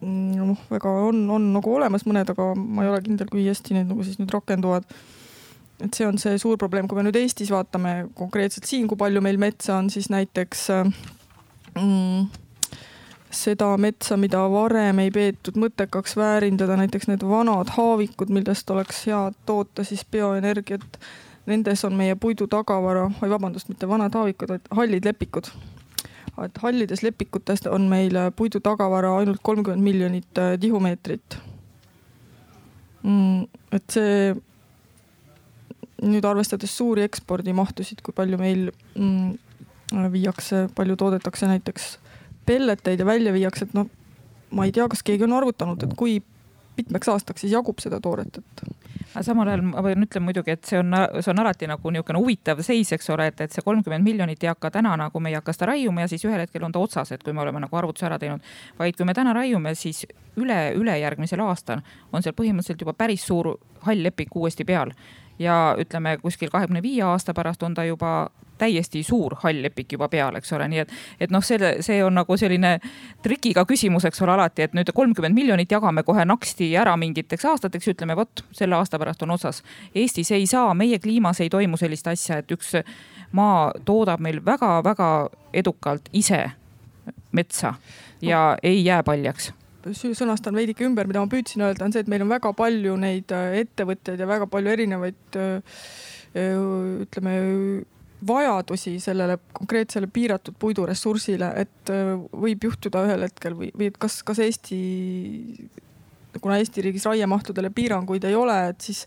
noh, väga on, on nagu olemas mõned, aga ma ei ole kindel, kui hästi need nagu siis nüüd rakenduvad et see on see suur probleem, kui me nüüd Eestis vaatame konkreetselt siin, kui palju meil metsa on, siis näiteks mm, seda metsa, mida varem ei peetud mõttekaks väärindada, näiteks need vanad haavikud, millest oleks hea toota siis bioenergiat. Nendes on meie puidu tagavara, oi vabandust, mitte vanad haavikud, vaid hallid lepikud. et hallides lepikutes on meil puidu tagavara ainult kolmkümmend miljonit äh, tihumeetrit mm,. et see nüüd arvestades suuri ekspordimahtusid, kui palju meil mm, viiakse, palju toodetakse näiteks pelleteid ja välja viiakse, et noh, ma ei tea, kas keegi on arvutanud, et kui mitmeks aastaks siis jagub seda tooret, et. samal ajal ma pean ütlema muidugi, et see on, see on alati nagu niisugune huvitav seis, eks ole, et, et see kolmkümmend miljonit ei hakka täna nagu me ei hakka seda raiuma ja siis ühel hetkel on ta otsas, et kui me oleme nagu arvutuse ära teinud. vaid kui me täna raiume, siis üle, ülejärgmisel aastal on seal põhimõtteliselt juba päris suur hall lepik uuesti peal ja ütleme kuskil kahekümne viie aasta pärast on ta juba täiesti suur hall lepik juba peal, eks ole, nii et, et noh, selle, see on nagu selline trikiga küsimus, eks ole, alati, et nüüd kolmkümmend miljonit jagame kohe naksti ära mingiteks aastateks, ütleme vot selle aasta pärast on otsas. Eestis ei saa, meie kliimas ei toimu sellist asja, et üks maa toodab meil väga-väga edukalt ise metsa ja ei jää paljaks sõnastan veidike ümber, mida ma püüdsin öelda, on see, et meil on väga palju neid äh, ettevõtteid ja väga palju erinevaid äh, äh, ütleme vajadusi sellele konkreetsele piiratud puiduressursile, et võib juhtuda ühel hetkel või, või et kas, kas Eesti, kuna Eesti riigis raiemahtudele piiranguid ei ole, et siis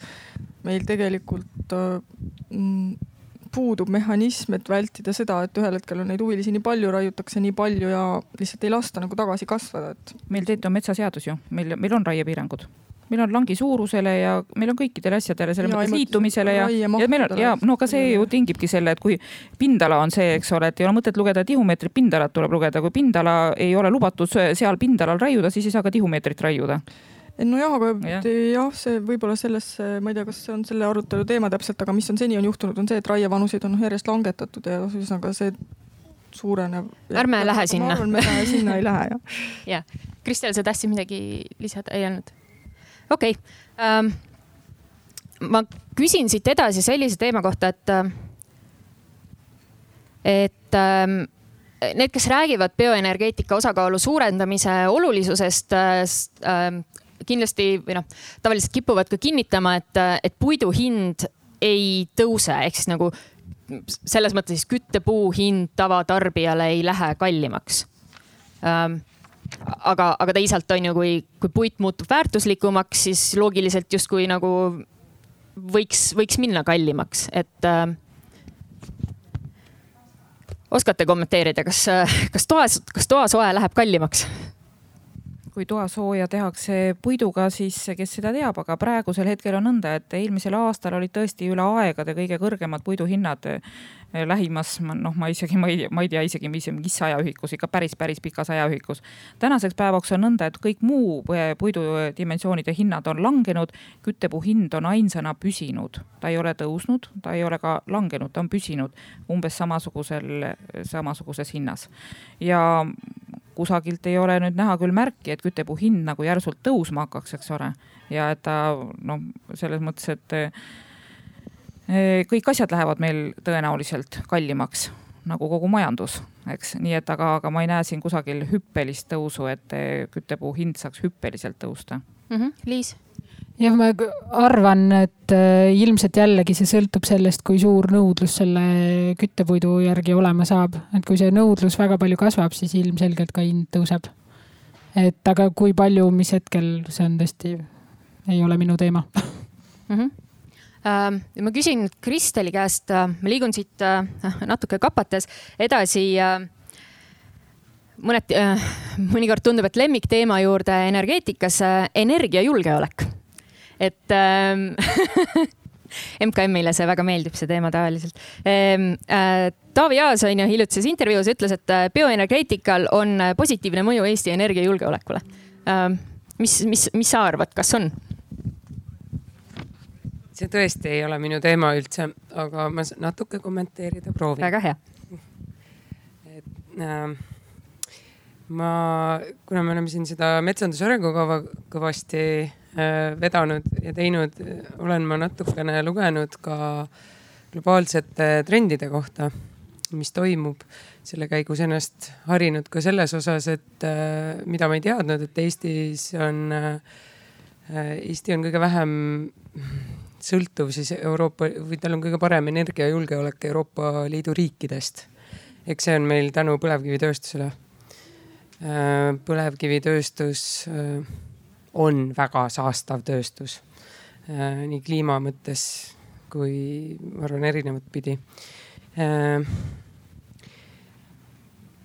meil tegelikult mm, puudub mehhanism, et vältida seda, et ühel hetkel on neid huvilisi nii palju, raiutakse nii palju ja lihtsalt ei lasta nagu tagasi kasvada, et. meil tegelikult on metsaseadus ju, meil, meil on raiepiirangud. Meil on langi suurusele ja meil on kõikidele asjadele selles mõttes liitumisele ja, ja meil on ja no ka see ju tingibki selle, et kui pindala on see, eks ole, et ei ole mõtet lugeda tihumeetrit, pindalat tuleb lugeda, kui pindala ei ole lubatud seal pindalal raiuda, siis ei saa ka tihumeetrit raiuda nojah, aga jah, jah, see võib-olla selles, ma ei tea, kas see on selle arutelu teema täpselt, aga mis on seni on juhtunud, on see, et raievanuseid on järjest langetatud ja ühesõnaga see suureneb. ärme lähe sinna. ma arvan, me sinna ei lähe jah. jah, Kristel, sa tahtsid midagi lisada, ei olnud? okei okay. ähm,. ma küsin siit edasi sellise teema kohta, et, et ähm, need, kes räägivad bioenergeetika osakaalu suurendamise olulisusest äh,, kindlasti või noh, tavaliselt kipuvad ka kinnitama, et, et puidu hind ei tõuse, ehk siis nagu selles mõttes siis küttepuu hind tavatarbijale ei lähe kallimaks ähm, aga, aga teisalt on ju, kui, kui puit muutub väärtuslikumaks, siis loogiliselt justkui nagu võiks, võiks minna kallimaks, et äh, oskate kommenteerida, kas, kas toas, kas toasoe läheb kallimaks? Kui toasooja tehakse puiduga, siis kes seda teab, aga praegusel hetkel on nõnda, et eelmisel aastal olid tõesti üle aegade kõige kõrgemad puiduhinnad eh, lähimas, noh, ma isegi, ma ei, ma ei tea isegi, mis, mis ajaühikus, ikka päris, päris pikas ajaühikus. tänaseks päevaks on nõnda, et kõik muu puidudimensioonide hinnad on langenud, küttepuu hind on ainsana püsinud, ta ei ole tõusnud, ta ei ole ka langenud, ta on püsinud umbes samasugusel, samasuguses hinnas. ja kusagilt ei ole nüüd näha küll märki, et küttepuu hind nagu järsult tõusma hakkaks, eks ole. ja et ta noh, selles mõttes, et eh, kõik asjad lähevad meil tõenäoliselt kallimaks nagu kogu majandus, eks, nii et aga, aga ma ei näe siin kusagil hüppelist tõusu, et eh, küttepuu hind saaks hüppeliselt tõusta mm. -hmm. Liis jah, ma arvan, et äh, ilmselt jällegi see sõltub sellest, kui suur nõudlus selle küttepuidu järgi olema saab, et kui see nõudlus väga palju kasvab, siis ilmselgelt ka hind tõuseb. et aga kui palju, mis hetkel, see on tõesti, ei ole minu teema mm. -hmm. Ma küsin Kristeli käest uh,, ma liigun siit uh, natuke kapates edasi mõneti äh,, mõnikord tundub, et lemmikteema juurde energeetikas äh, energiajulgeolek et ähm, MKM-ile see väga meeldib, see teema tavaliselt ehm,. Äh, Taavi Aas on ju hiljutises intervjuus ütles, et äh, bioenergeetikal on äh, positiivne mõju Eesti energiajulgeolekule ähm,. mis, mis, mis sa arvad, kas on? see tõesti ei ole minu teema üldse, aga ma natuke kommenteerida proovin. väga hea. et äh, ma, kuna me oleme siin seda metsanduse arengukava kõvasti vedanud ja teinud, olen ma natukene lugenud ka globaalsete trendide kohta. mis toimub. selle käigus ennast harinud ka selles osas, et mida ma ei teadnud, et Eestis on, Eesti on kõige vähem sõltuv siis Euroopa või tal on kõige parem energiajulgeolek Euroopa Liidu riikidest. eks see on meil tänu põlevkivitööstusele. põlevkivitööstus on väga saastav tööstus Äh, nii kliima mõttes kui ma arvan, erinevat pidi. Äh,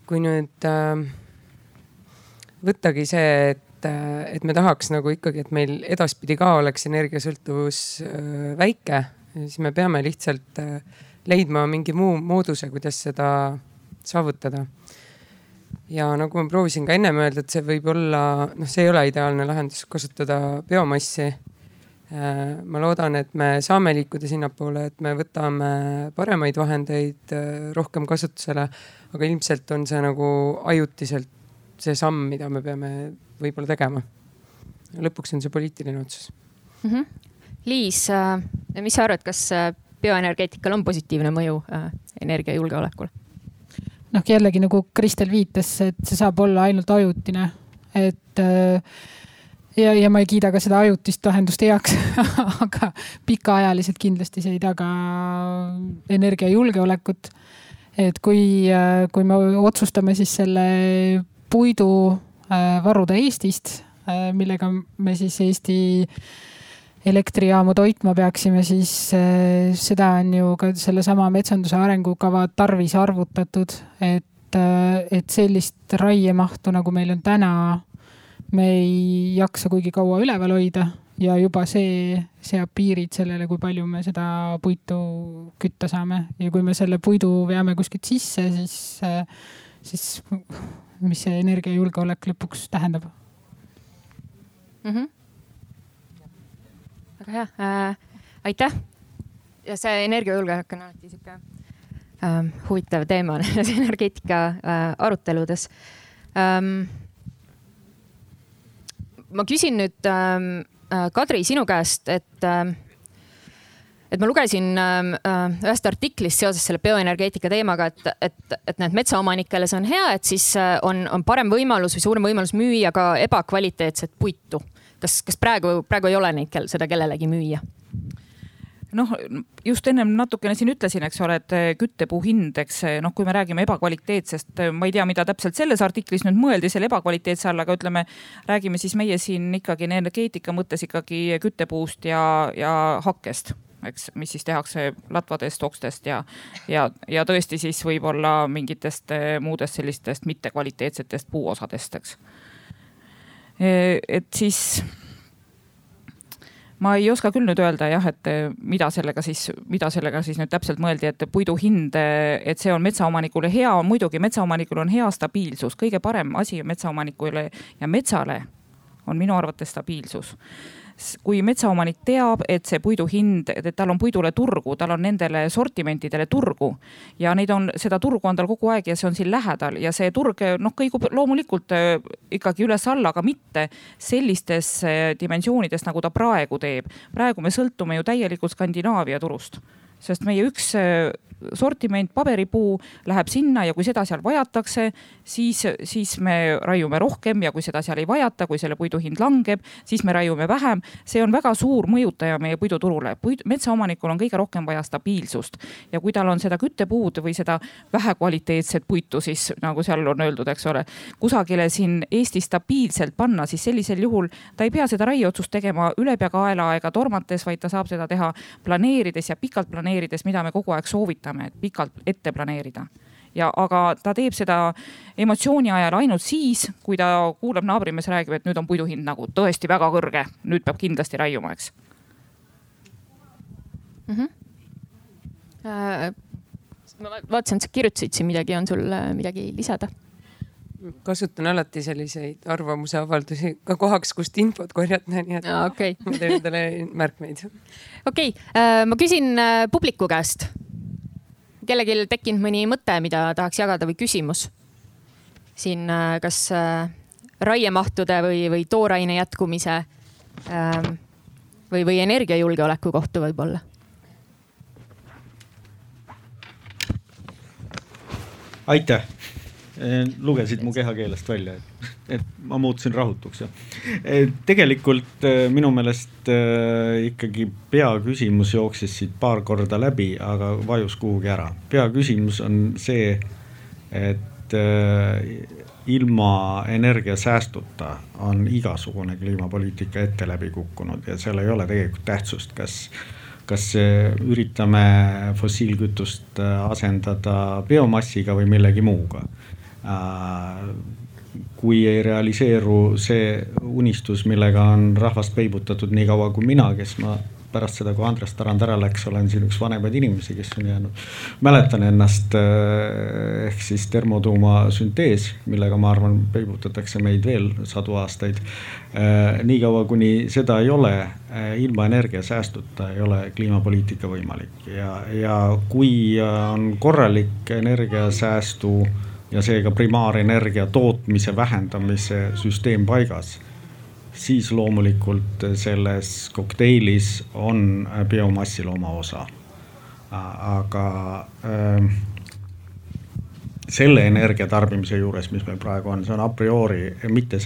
kui nüüd äh, võttagi see, et, et me tahaks nagu ikkagi, et meil edaspidi ka oleks energiasõltuvus väike, siis me peame lihtsalt leidma mingi muu mooduse, kuidas seda saavutada. Ja nagu ma proovisin ka ennem öelda, et see võib olla, noh, see ei ole ideaalne lahendus, kasutada biomassi Äh, ma loodan, et me saame liikuda sinnapoole, et me võtame paremaid vahendeid äh, rohkem kasutusele, aga ilmselt on see nagu ajutiselt see samm, mida me peame võib-olla tegema. lõpuks on see poliitiline otsus mm. -hmm. Liis, äh, mis sa arvad, kas bioenergeetikal on positiivne mõju energiajulgeolekule? Noh, jällegi nagu Kristel viitas, et see saab olla ainult ajutine, et äh, ja, ja ma ei kiida ka seda ajutist lahendust heaks aga pikaajaliselt kindlasti see ei taga energiajulgeolekut. et kui, kui me otsustame siis selle puidu äh, varuda Eestist, äh, millega me siis Eesti elektrijaamu toitma peaksime, siis äh, seda on ju ka sellesama metsanduse arengukava tarvis arvutatud, et, et sellist raiemahtu, nagu meil on täna me ei jaksa kuigi kaua üleval hoida ja juba see seab piirid sellele, kui palju me seda puitu kütta saame ja kui me selle puidu veame kuskilt sisse, siis, siis mis see energiajulgeolek lõpuks tähendab mm? -hmm. Väga hea äh,, aitäh. ja see energiajulgeolek on alati sihuke äh, huvitav teema nendes energeetika äh, aruteludes ähm, ma küsin nüüd ähm, äh, Kadri sinu käest, et äh, et ma lugesin ähm, äh, ühest artiklist seoses selle bioenergeetika teemaga, et, et, et need metsaomanikele see on hea, et siis äh, on, on parem võimalus või suurem võimalus müüa ka ebakvaliteetset puitu. Kas, kas praegu, praegu ei ole neid, seda kellelegi müüa? noh, just ennem natukene siin ütlesin, eks ole, et eh, küttepuu hind, eks eh, noh, kui me räägime ebakvaliteetsest, eh, ma ei tea, mida täpselt selles artiklis nüüd mõeldi selle ebakvaliteetse all, aga ütleme, räägime siis meie siin ikkagi energeetika mõttes ikkagi küttepuust ja, ja hakkest eks, mis siis tehakse latvadest, okstest ja, ja, ja tõesti siis võib-olla mingitest muudest sellistest mittekvaliteetsetest puuosadest, eks. Et siis ma ei oska küll nüüd öelda jah, et eh, mida sellega siis, mida sellega siis nüüd täpselt mõeldi, et puidu hind, eh, et see on metsaomanikule hea, muidugi metsaomanikul on hea stabiilsus, kõige parem asi metsaomanikule ja metsale on minu arvates stabiilsus kui metsaomanik teab, et see puidu hind, et tal on puidule turgu, tal on nendele sortimentidele turgu ja neid on, seda turgu on tal kogu aeg ja see on siin lähedal ja see turg noh, kõigub loomulikult äh, ikkagi üles-alla, aga mitte sellistes äh, dimensioonides, nagu ta praegu teeb. praegu me sõltume ju täielikult Skandinaavia turust, sest meie üks äh, sortiment, paberipuu läheb sinna ja kui seda seal vajatakse, siis, siis me raiume rohkem ja kui seda seal ei vajata, kui selle puidu hind langeb, siis me raiume vähem. see on väga suur mõjutaja meie puiduturule. puid, metsaomanikul on kõige rohkem vaja stabiilsust ja kui tal on seda küttepuud või seda vähekvaliteetset puitu, siis nagu seal on öeldud, eks ole, kusagile siin Eestis stabiilselt panna, siis sellisel juhul ta ei pea seda raieotsust tegema ülepeakaela ega tormates, vaid ta saab seda teha planeerides ja pikalt planeerides, mida me kogu aeg soovitame üritame pikalt ette planeerida ja, aga ta teeb seda emotsiooni ajal ainult siis, kui ta kuulab naabrimees räägib, et nüüd on puidu hind nagu tõesti väga kõrge, nüüd peab kindlasti raiuma, eks mm. -hmm. Äh, ma vaatasin, et sa kirjutasid siin midagi, on sul äh, midagi lisada? Kasutan alati selliseid arvamusavaldusi ka kohaks, kust infot korjata, nii et ah, okay. ma teen endale märkmeid. okei okay., äh, ma küsin publiku käest kellelgi tekkinud mõni mõte, mida tahaks jagada või küsimus? siin äh, kas äh, raiemahtude või, või tooraine jätkumise ähm, või, või energiajulgeoleku kohta võib-olla? aitäh, lugesid mu kehakeelest välja, et, et ma muutusin rahutuks jah. tegelikult minu meelest ikkagi peaküsimus jooksis siit paar korda läbi, aga vajus kuhugi ära. peaküsimus on see, et ilma energiasäästuta on igasugune kliimapoliitika ette läbi kukkunud ja seal ei ole tegelikult tähtsust, kas kas üritame fossiilkütust asendada biomassiga või millegi muuga. Kui ei realiseeru see unistus, millega on rahvast peibutatud nii kaua kui mina, kes ma pärast seda, kui Andres Tarand ära läks, olen siin üks vanemaid inimesi, kes on jäänud. mäletan ennast eh, ehk siis termotuumasüntees, millega ma arvan, peibutatakse meid veel sadu aastaid. Eh, niikaua, kuni seda ei ole, ilma energiasäästuta ei ole kliimapoliitika võimalik ja, ja kui on korralik energiasäästu ja seega primaarenergia tootmise vähendamise süsteem paigas siis loomulikult selles kokteilis on biomassil oma osa. aga äh, selle energia tarbimise juures, mis meil praegu on, see on a priori mitte,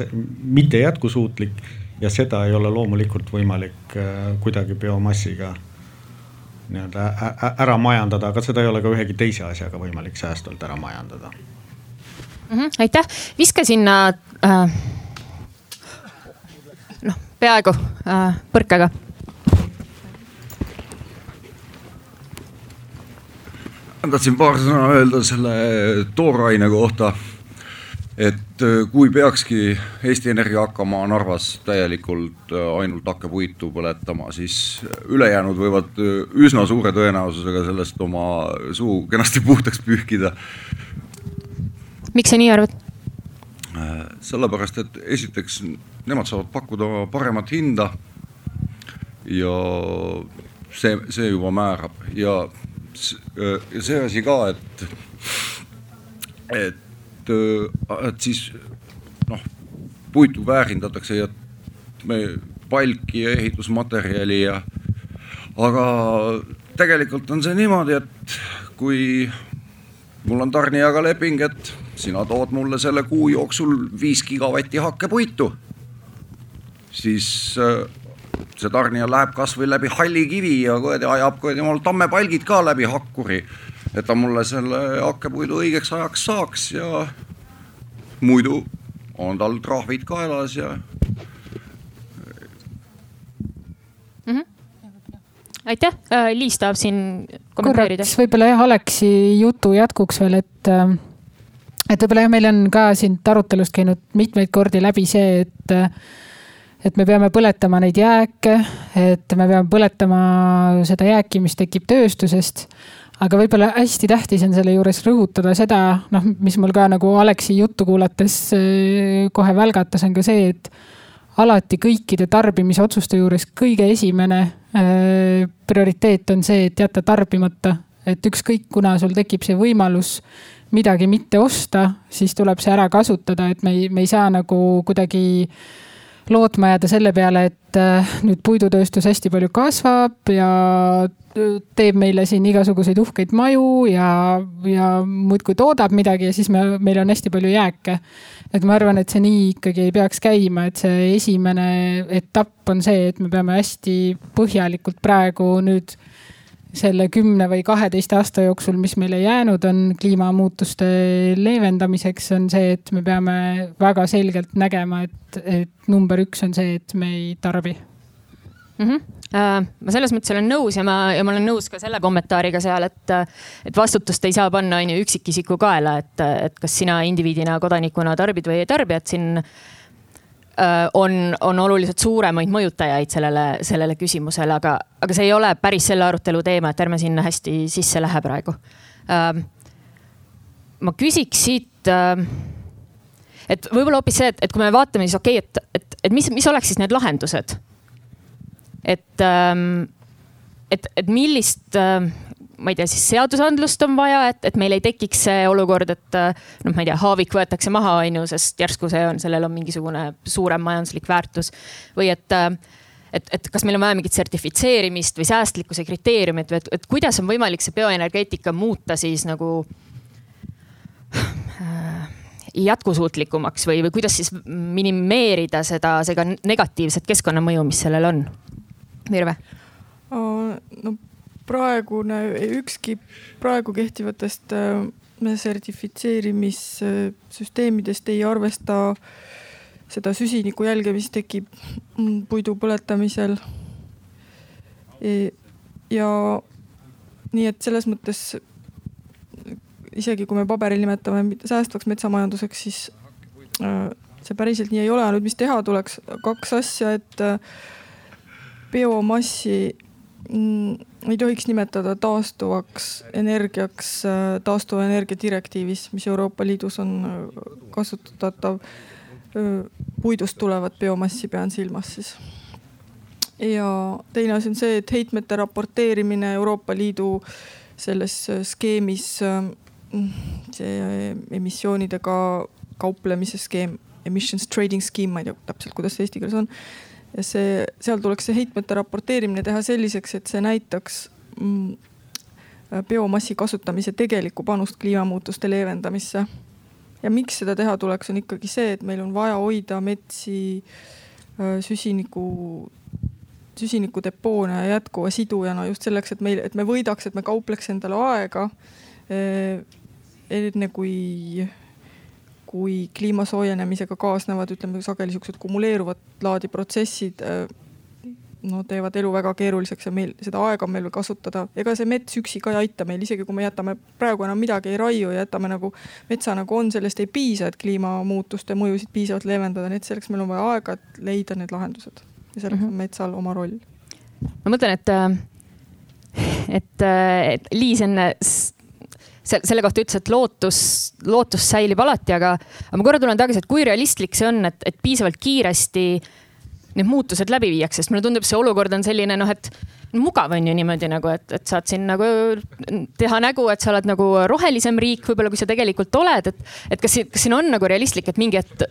mitte jätkusuutlik ja seda ei ole loomulikult võimalik äh, kuidagi biomassiga nii-öelda ära majandada, aga seda ei ole ka ühegi teise asjaga võimalik säästvalt ära majandada mm. -hmm, aitäh, viska sinna äh peaaegu äh, põrkega. ma tahtsin paar sõna öelda selle tooraine kohta. et äh, kui peakski Eesti Energia hakkama Narvas täielikult äh, ainult hakkepuitu põletama, siis ülejäänud võivad äh, üsna suure tõenäosusega sellest oma suu kenasti puhtaks pühkida. Miks sa nii arvad? sellepärast, et esiteks nemad saavad pakkuda paremat hinda. ja see, see juba määrab ja, ja see asi ka, et, et, et siis noh, puitu väärindatakse ja me palki ja ehitusmaterjali ja, aga tegelikult on see niimoodi, et kui mul on tarnijaga leping, et sina tood mulle selle kuu jooksul viis gigavatti hakkepuitu siis äh, see tarnija läheb kasvõi läbi halli kivi ja kuradi ajab kuradi mul tammepalgid ka läbi hakkuri. et ta mulle selle hakkepuidu õigeks ajaks saaks ja muidu on tal trahvid kaelas ja mm. -hmm aitäh, äh, Liis tahab siin kommenteerida. korraks võib-olla jah, Aleksi jutu jätkuks veel, et, äh, et võib-olla jah, meil on ka siit arutelust käinud mitmeid kordi läbi see, et et me peame põletama neid jääke, et me peame põletama seda jääki, mis tekib tööstusest. aga võib-olla hästi tähtis on selle juures rõhutada seda, noh, mis mul ka nagu Aleksi juttu kuulates äh, kohe välgatas, on ka see, et alati kõikide tarbimisotsuste juures kõige esimene äh, prioriteet on see, et jätta tarbimata. et ükskõik, kuna sul tekib see võimalus midagi mitte osta, siis tuleb see ära kasutada, et me ei, me ei saa nagu kuidagi lootma jääda selle peale, et äh, nüüd puidutööstus hästi palju kasvab ja äh, teeb meile siin igasuguseid uhkeid maju ja, ja muudkui toodab midagi ja siis me, meil on hästi palju jääke. et ma arvan, et see nii ikkagi ei peaks käima, et see esimene etapp on see, et me peame hästi põhjalikult praegu nüüd selle kümne või kaheteist aasta jooksul, mis meile jäänud on kliimamuutuste leevendamiseks, on see, et me peame väga selgelt nägema, et, et number üks on see, et me ei tarbi mm. -hmm. ma selles mõttes olen nõus ja ma, ja ma olen nõus ka selle kommentaariga seal, et, et vastutust ei saa panna, on ju, üksikisiku kaela, et, et kas sina indiviidina, kodanikuna tarbid või ei tarbi, et siin on, on oluliselt suuremaid mõjutajaid sellele, sellele küsimusele, aga, aga see ei ole päris selle arutelu teema, et ärme sinna hästi sisse lähe praegu. Ähm, ma küsiks siit, ähm, et võib-olla hoopis see, et, et kui me vaatame, siis okei okay,, et, et, et mis, mis oleks siis need lahendused? et, ähm, et, et millist ma ei tea, siis seadusandlust on vaja, et, et meil ei tekiks see olukord, et noh, ma ei tea, haavik võetakse maha, on ju, sest järsku see on, sellel on mingisugune suurem majanduslik väärtus. või et, et, et kas meil on vaja mingit sertifitseerimist või säästlikkuse kriteeriumit või et, et kuidas on võimalik see bioenergeetika muuta siis nagu jätkusuutlikumaks või, või kuidas siis minimeerida seda, seda negatiivset keskkonnamõju, mis sellel on? Virve? no praegune, ükski praegu kehtivatest äh, sertifitseerimissüsteemidest ei arvesta seda süsiniku jälge, mis tekib puidu põletamisel. E, ja nii et selles mõttes isegi kui me paberil nimetame säästvaks metsamajanduseks, siis äh, see päriselt nii ei ole. nüüd, mis teha tuleks, kaks asja, et äh, biomassi mm, ei tohiks nimetada taastuvaks energiaks äh, taastuva energia direktiivis, mis Euroopa Liidus on äh, kasutatav. Äh, puidust tulevat biomassi pean silmas siis. ja teine asi on see, et heitmete raporteerimine Euroopa Liidu selles skeemis, see emissioonidega kauplemise skeem, emissions trading scheme, ma ei tea täpselt, kuidas see eesti keeles on ja see, seal tuleks see heitmete raporteerimine teha selliseks, et see näitaks mm, biomassi kasutamise tegelikku panust kliimamuutuste leevendamisse. ja miks seda teha tuleks, on ikkagi see, et meil on vaja hoida metsi äh, süsiniku, süsinikudepoona jätkuva sidujana just selleks, et meil, et me võidaks, et me kaupleks endale aega äh, enne kui kui kliima soojenemisega kaasnevad, ütleme sageli siuksed kumuleeruvat laadi protsessid äh, no teevad elu väga keeruliseks ja meil seda aega on meil veel kasutada. ega see mets üksi ka ei aita meil, isegi kui me jätame praegu enam midagi ei raiu ja jätame nagu metsa nagu on, sellest ei piisa, et kliimamuutuste mõjusid piisavalt leevendada, nii et selleks meil on vaja aega, et leida need lahendused ja selleks mm -hmm. on metsal oma roll. ma mõtlen, et, äh, et, äh, et Liis enne selle kohta ütles, et lootus, lootus säilib alati, aga, aga ma korra tulen tagasi, et kui realistlik see on, et, et piisavalt kiiresti need muutused läbi viiakse, sest mulle tundub, see olukord on selline noh, et mugav on ju niimoodi nagu, et, et saad siin nagu teha nägu, et sa oled nagu rohelisem riik, võib-olla kui sa tegelikult oled, et, et kas, kas siin on nagu realistlik, et mingi hetk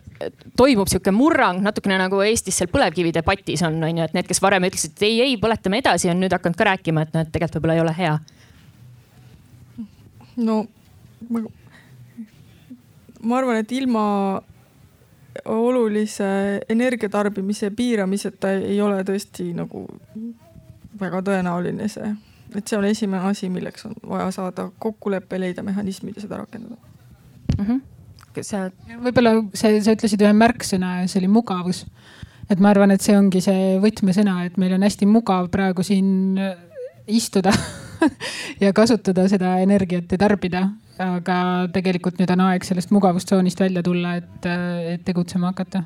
toimub sihuke murrang natukene nagu Eestis seal põlevkividebatis on, on ju, et need, kes varem ütlesid, et ei, ei, põletame edasi, on nüüd hakanud ka rääkima, et noh, et tegelikult võib-olla ei ole hea no ma, ma arvan, et ilma olulise energiatarbimise piiramiseta ei ole tõesti nagu väga tõenäoline see, et see on esimene asi, milleks on vaja saada kokkulepe, leida mehhanismid ja seda rakendada mm. -hmm. sa võib-olla see, sa ütlesid ühe märksõna ja see oli mugavus. et ma arvan, et see ongi see võtmesõna, et meil on hästi mugav praegu siin istuda ja kasutada seda energiat ja tarbida. aga tegelikult nüüd on aeg sellest mugavustsoonist välja tulla, et, et tegutsema hakata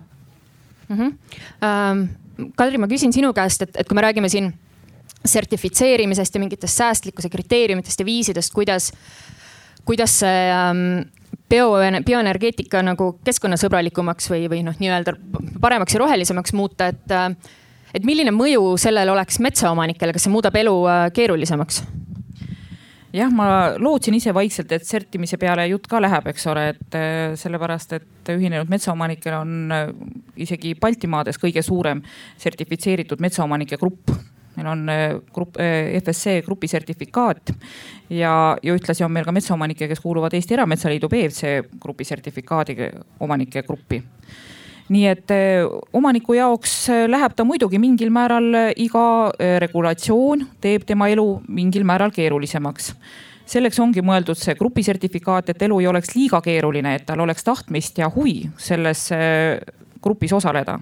mm. -hmm. Ähm, Kadri, ma küsin sinu käest, et, et kui me räägime siin sertifitseerimisest ja mingitest säästlikkuse kriteeriumitest ja viisidest, kuidas, kuidas see ähm, bio, bioenergeetika nagu keskkonnasõbralikumaks või, või noh, nii-öelda paremaks ja rohelisemaks muuta, et, et milline mõju sellel oleks metsaomanikele, kas see muudab elu äh, keerulisemaks? Jah, ma lootsin ise vaikselt, et sertimise peale jutt ka läheb, eks ole, et äh, sellepärast, et Ühinenud Metsaomanikel on äh, isegi Baltimaades kõige suurem sertifitseeritud metsaomanike grupp. Meil on äh, grupp, FSC grupi sertifikaat ja, ja ühtlasi on meil ka metsaomanikke, kes kuuluvad Eesti Erametsaliidu BFC grupi sertifikaadi omanike gruppi nii et eh, omaniku jaoks eh, läheb ta muidugi mingil määral, eh, iga regulatsioon teeb tema elu mingil määral keerulisemaks selleks ongi mõeldud see grupisertifikaat, et elu ei oleks liiga keeruline, et tal oleks tahtmist ja huvi selles grupis osaleda.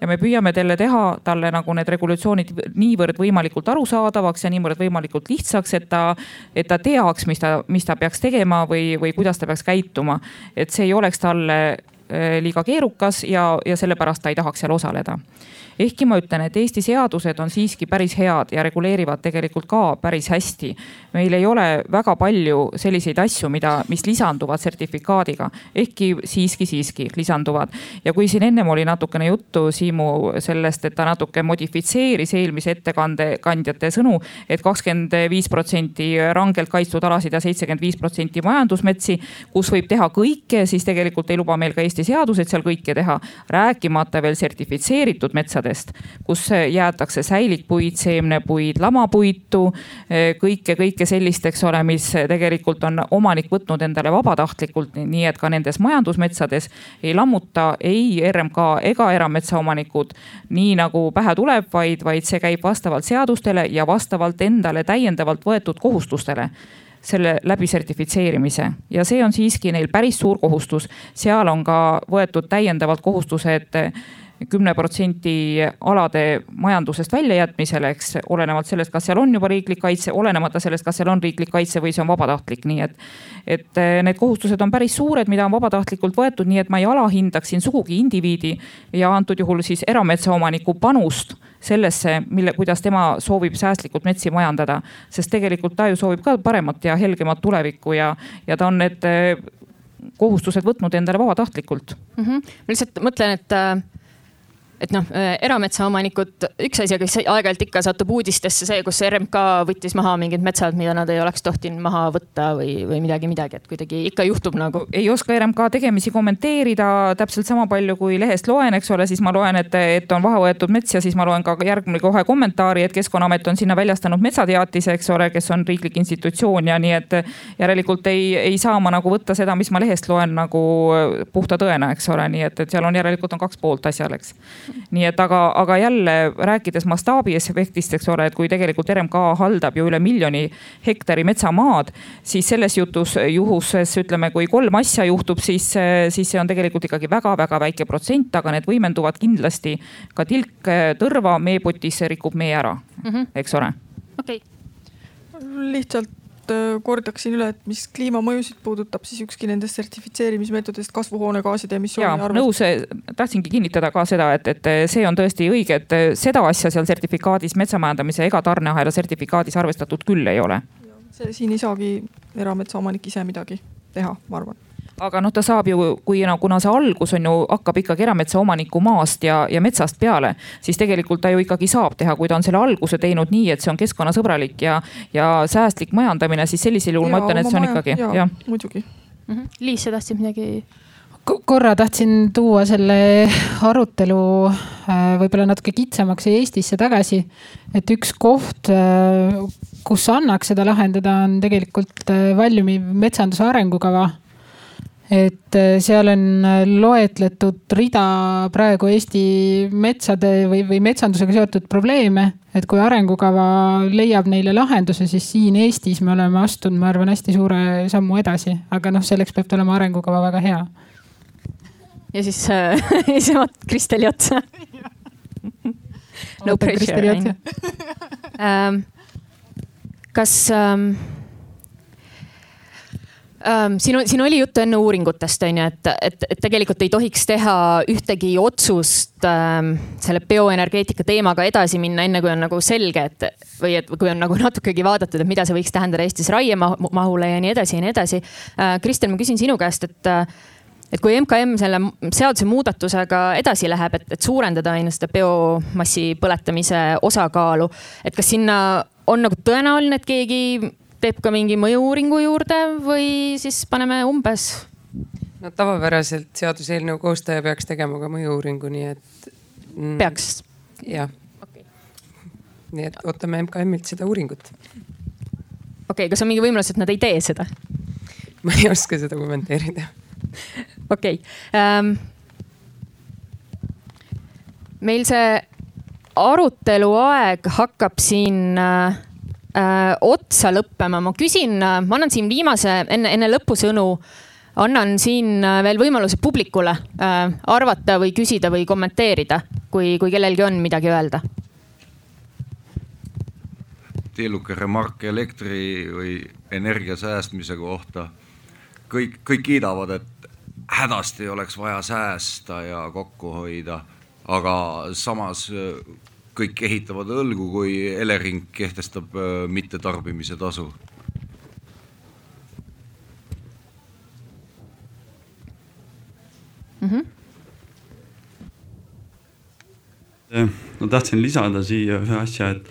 ja me püüame talle teha, talle nagu need regulatsioonid niivõrd võimalikult arusaadavaks ja niivõrd võimalikult lihtsaks, et ta, et ta teaks, mis ta, mis ta peaks tegema või, või kuidas ta peaks käituma. et see ei oleks talle liiga keerukas ja, ja sellepärast ta ei tahaks seal osaleda ehkki ma ütlen, et Eesti seadused on siiski päris head ja reguleerivad tegelikult ka päris hästi. meil ei ole väga palju selliseid asju, mida, mis lisanduvad sertifikaadiga, ehkki siiski, siiski lisanduvad. ja kui siin ennem oli natukene juttu Siimu sellest, et ta natuke modifitseeris eelmise ettekande kandjate sõnu et, et kakskümmend viis protsenti rangelt kaitstud alasid ja seitsekümmend viis protsenti majandusmetsi, kus võib teha kõike, siis tegelikult ei luba meil ka Eesti et seal kõike teha. rääkimata veel sertifitseeritud metsadest, kus jäetakse säilikpuid, seemnepuid, lamapuitu, kõike, kõike sellist, eks ole, mis tegelikult on omanik võtnud endale vabatahtlikult, nii et ka nendes majandusmetsades ei lammuta ei RMK ega erametsaomanikud nii nagu pähe tuleb, vaid, vaid see käib vastavalt seadustele ja vastavalt endale täiendavalt võetud kohustustele selle läbi sertifitseerimise ja see on siiski neil päris suur kohustus. seal on ka võetud täiendavalt kohustused kümne protsendi alade majandusest väljajätmisele, eks olenevalt sellest, kas seal on juba riiklik kaitse, olenemata sellest, kas seal on riiklik kaitse või see on vabatahtlik, nii et. et eh, need kohustused on päris suured, mida on vabatahtlikult võetud, nii et ma ei alahindaks siin sugugi indiviidi ja antud juhul siis erametsaomaniku panust sellesse, mille, kuidas tema soovib säästlikult metsi majandada. sest tegelikult ta ju soovib ka paremat ja helgemat tulevikku ja, ja ta on need eh, kohustused võtnud endale vabatahtlikult mm. -hmm. ma lihtsalt mõtlen, et äh, et noh, äh, erametsaomanikud, üks asi, kes aeg-ajalt ikka satub uudistesse, see, kus RMK võttis maha mingid metsad, mida nad ei oleks tohtinud maha võtta või, või midagi, midagi, et kuidagi ikka juhtub nagu. ei oska RMK tegemisi kommenteerida täpselt sama palju kui lehest loen, eks ole, siis ma loen, et, et on maha võetud mets ja siis ma loen ka järgmine kohe kommentaari, et Keskkonnaamet on sinna väljastanud metsateatise, eks ole, kes on riiklik institutsioon ja nii, et järelikult ei, ei saa ma nagu võtta seda, mis ma lehest loen nagu puhta tõena, eks ole, nii et, et seal on järelikult on kaks poolt asjal, eks nii et aga, aga jälle rääkides mastaabiefektist, eks ole, et kui tegelikult RMK haldab ju üle miljoni hektari metsamaad, siis selles jutus, juhuses ütleme, kui kolm asja juhtub, siis, siis see on tegelikult ikkagi väga-väga väike protsent, aga need võimenduvad kindlasti ka tilk tõrva meepotis rikub mee ära mm, -hmm. eks ole. okei okay. lihtsalt kordaksin üle, et mis kliimamõjusid puudutab, siis ükski nendest sertifitseerimismeetodist kasvuhoonegaaside emissiooni arvestab. nõus, äh, tahtsingi kinnitada ka seda, et, et see on tõesti õige, et äh, seda asja seal sertifikaadis, metsamajandamise ega tarneahela sertifikaadis arvestatud küll ei ole. see, siin ei saagi erametsaomanik ise midagi teha, ma arvan aga noh, ta saab ju, kui no kuna see algus on ju, hakkab ikkagi erametsaomaniku maast ja, ja metsast peale, siis tegelikult ta ju ikkagi saab teha, kui ta on selle alguse teinud nii, et see on keskkonnasõbralik ja, ja säästlik majandamine, siis sellisel juhul ma ütlen, et see on ikkagi jah ja.. muidugi mm. -hmm. Liis, sa tahtsid midagi? korra tahtsin tuua selle arutelu äh, võib-olla natuke kitsamaks ja Eestisse tagasi. et üks koht, äh, kus annaks seda lahendada, on tegelikult äh, valmiv metsanduse arengukava et äh, seal on äh, loetletud rida praegu Eesti metsade või, või metsandusega seotud probleeme. et kui arengukava leiab neile lahenduse, siis siin Eestis me oleme astunud, ma arvan, hästi suure sammu edasi, aga noh, selleks peab ta olema arengukava väga hea. ja siis äh,, vaatad Kristeli otsa no pressure. Ähm, kas ähm,. Siin on, siin oli juttu enne uuringutest on ju, et, et, et tegelikult ei tohiks teha ühtegi otsust ähm, selle bioenergeetika teemaga edasi minna, enne kui on nagu selge, et või et kui on nagu natukegi vaadatud, et mida see võiks tähendada Eestis raiemahule ja nii edasi ja nii edasi äh,. Kristel, ma küsin sinu käest, et et kui MKM selle seaduse muudatusega edasi läheb, et, et suurendada on ju seda biomassi põletamise osakaalu, et kas sinna on nagu tõenäoline, et keegi teeb ka mingi mõju-uuringu juurde või siis paneme umbes? no tavapäraselt seaduseelnõu koostaja peaks tegema ka mõju-uuringu, nii et mm,. peaks? jah okay.. nii et ootame MKM-ilt seda uuringut. okei okay,, kas on mingi võimalus, et nad ei tee seda? ma ei oska seda kommenteerida. okei okay. um,. meil see aruteluaeg hakkab siin uh, äh, otsa lõppema, ma küsin, äh, ma annan siin viimase enne, enne lõpusõnu annan siin äh, veel võimaluse publikule äh, arvata või küsida või kommenteerida, kui, kui kellelgi on midagi öelda. tilluke remark elektri või energia säästmise kohta. kõik, kõik kiidavad, et hädasti oleks vaja säästa ja kokku hoida, aga samas kõik ehitavad õlgu, kui Elering kehtestab äh, mittetarbimise tasu. Mm -hmm. ma tahtsin lisada siia ühe asja, et,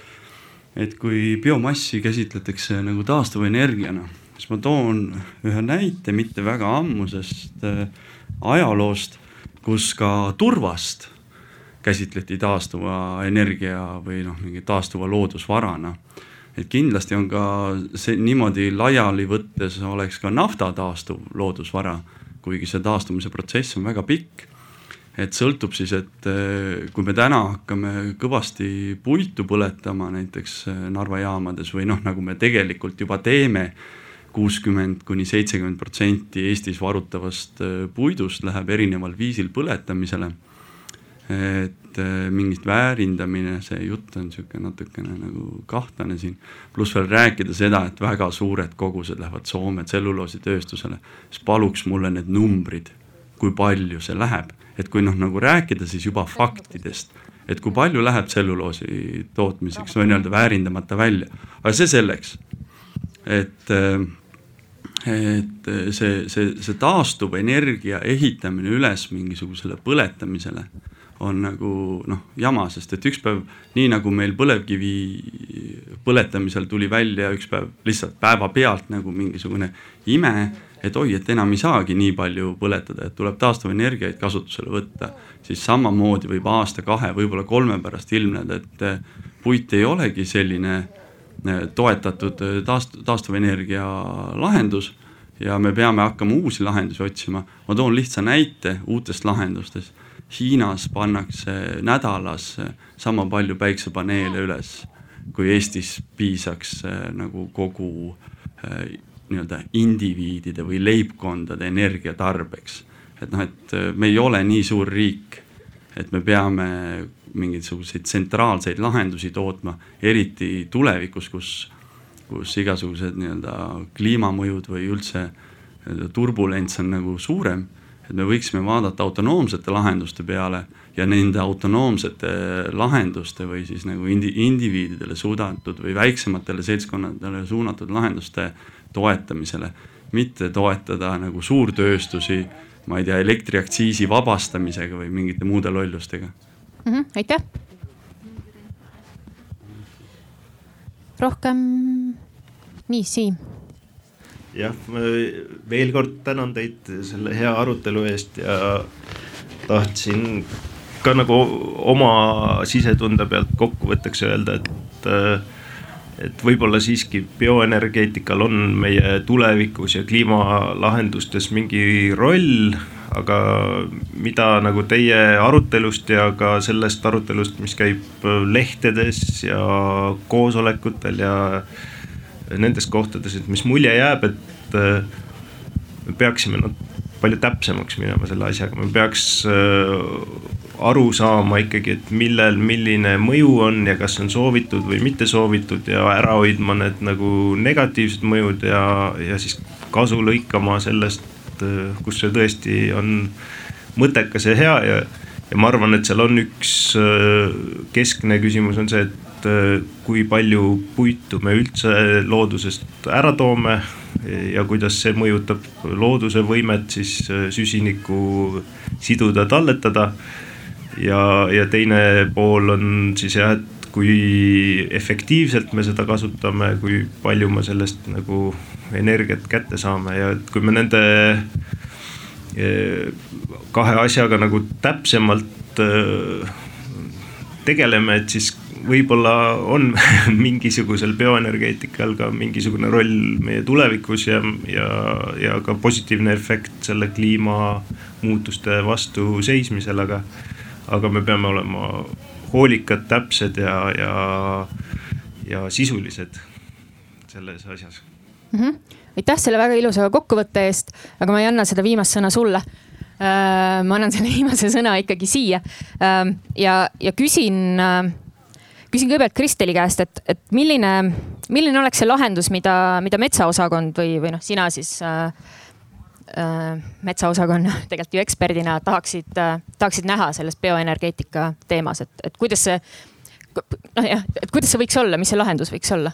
et kui biomassi käsitletakse nagu taastuvenergiana, siis ma toon ühe näite mitte väga ammusest äh, ajaloost kus ka turvast käsitleti taastuva energia või noh, mingi taastuva loodusvarana. et kindlasti on ka see niimoodi laiali võttes oleks ka nafta taastuv loodusvara, kuigi see taastumise protsess on väga pikk et sõltub siis, et eh, kui me täna hakkame kõvasti puitu põletama näiteks eh, Narva jaamades või noh, nagu me tegelikult juba teeme, kuuskümmend kuni seitsekümmend protsenti Eestis varutavast eh, puidust läheb erineval viisil põletamisele. Et mingit väärindamine, see jutt on sihuke natukene nagu kahtlane siin. pluss veel rääkida seda, et väga suured kogused lähevad Soome tselluloositööstusele, siis paluks mulle need numbrid, kui palju see läheb et kui noh, nagu rääkida siis juba faktidest, et kui palju läheb tselluloosi tootmiseks või nii-öelda väärindamata välja, aga see selleks. et, et see, see, see taastuv energia ehitamine üles mingisugusele põletamisele on nagu noh, jama, sest et üks päev nii nagu meil põlevkivi põletamisel tuli välja üks päev lihtsalt päevapealt nagu mingisugune ime et oi, et enam ei saagi nii palju põletada, et tuleb taastuvenergiaid kasutusele võtta, siis samamoodi võib aasta-kahe, võib-olla kolme pärast ilmneda, et eh, puit ei olegi selline eh, toetatud eh, taast-, taastuvenergia lahendus ja me peame hakkama uusi lahendusi otsima. ma toon lihtsa näite uutest lahendustest. Hiinas pannakse nädalas sama palju päiksepaneele üles, kui Eestis piisaks nagu kogu nii-öelda indiviidide või leibkondade energiatarbeks. et noh, et äh, me ei ole nii suur riik, et me peame mingisuguseid tsentraalseid lahendusi tootma, eriti tulevikus, kus, kus igasugused nii-öelda kliimamõjud või üldse turbulents on nagu suurem. Et me võiksime vaadata autonoomsete lahenduste peale ja nende autonoomsete lahenduste või siis nagu indi-, indiviididele suunatud või väiksematele seltskonnadele suunatud lahenduste toetamisele, mitte toetada nagu suurtööstusi, ma ei tea, elektriaktsiisi vabastamisega või mingite muude lollustega mm. -hmm, aitäh. rohkem, nii Siim. Jah, veel kord tänan teid selle hea arutelu eest ja tahtsin ka nagu oma sisetunde pealt kokkuvõtteks öelda, et äh, et võib-olla siiski bioenergeetikal on meie tulevikus ja kliimalahendustes mingi roll, aga mida nagu teie arutelust ja ka sellest arutelust, mis käib lehtedes ja koosolekutel ja nendes kohtades, et mis mulje jääb, et me peaksime noh palju täpsemaks minema selle asjaga, me peaks aru saama ikkagi, et millel, milline mõju on ja kas on soovitud või mitte soovitud ja ära hoidma need nagu negatiivsed mõjud ja, ja siis kasu lõikama sellest, kus see tõesti on mõttekas ja hea ja, ja ma arvan, et seal on üks keskne küsimus on see, et kui palju puitu me üldse loodusest ära toome ja kuidas see mõjutab looduse võimet siis süsinikku siduda, talletada. Ja, ja teine pool on siis jah, et kui efektiivselt me seda kasutame, kui palju me sellest nagu energiat kätte saame ja et kui me nende eh, kahe asjaga nagu täpsemalt tegeleme, et siis võib-olla on mingisugusel bioenergeetikal ka mingisugune roll meie tulevikus ja, ja, ja ka positiivne efekt selle kliimamuutuste vastu seismisel, aga aga me peame olema hoolikad, täpsed ja, ja, ja sisulised selles asjas mm. -hmm. aitäh selle väga ilusa kokkuvõtte eest, aga ma ei anna seda viimast sõna sulle äh,. ma annan selle viimase sõna ikkagi siia äh, ja, ja küsin äh, küsin kõigepealt Kristeli käest, et, et milline, milline oleks see lahendus, mida, mida metsaosakond või, või noh, sina siis äh, Äh, metsaosakonna tegelikult ju eksperdina tahaksid, äh, tahaksid näha selles bioenergeetika teemas, et, et kuidas see, noh jah, et kuidas see võiks olla, mis see lahendus võiks olla?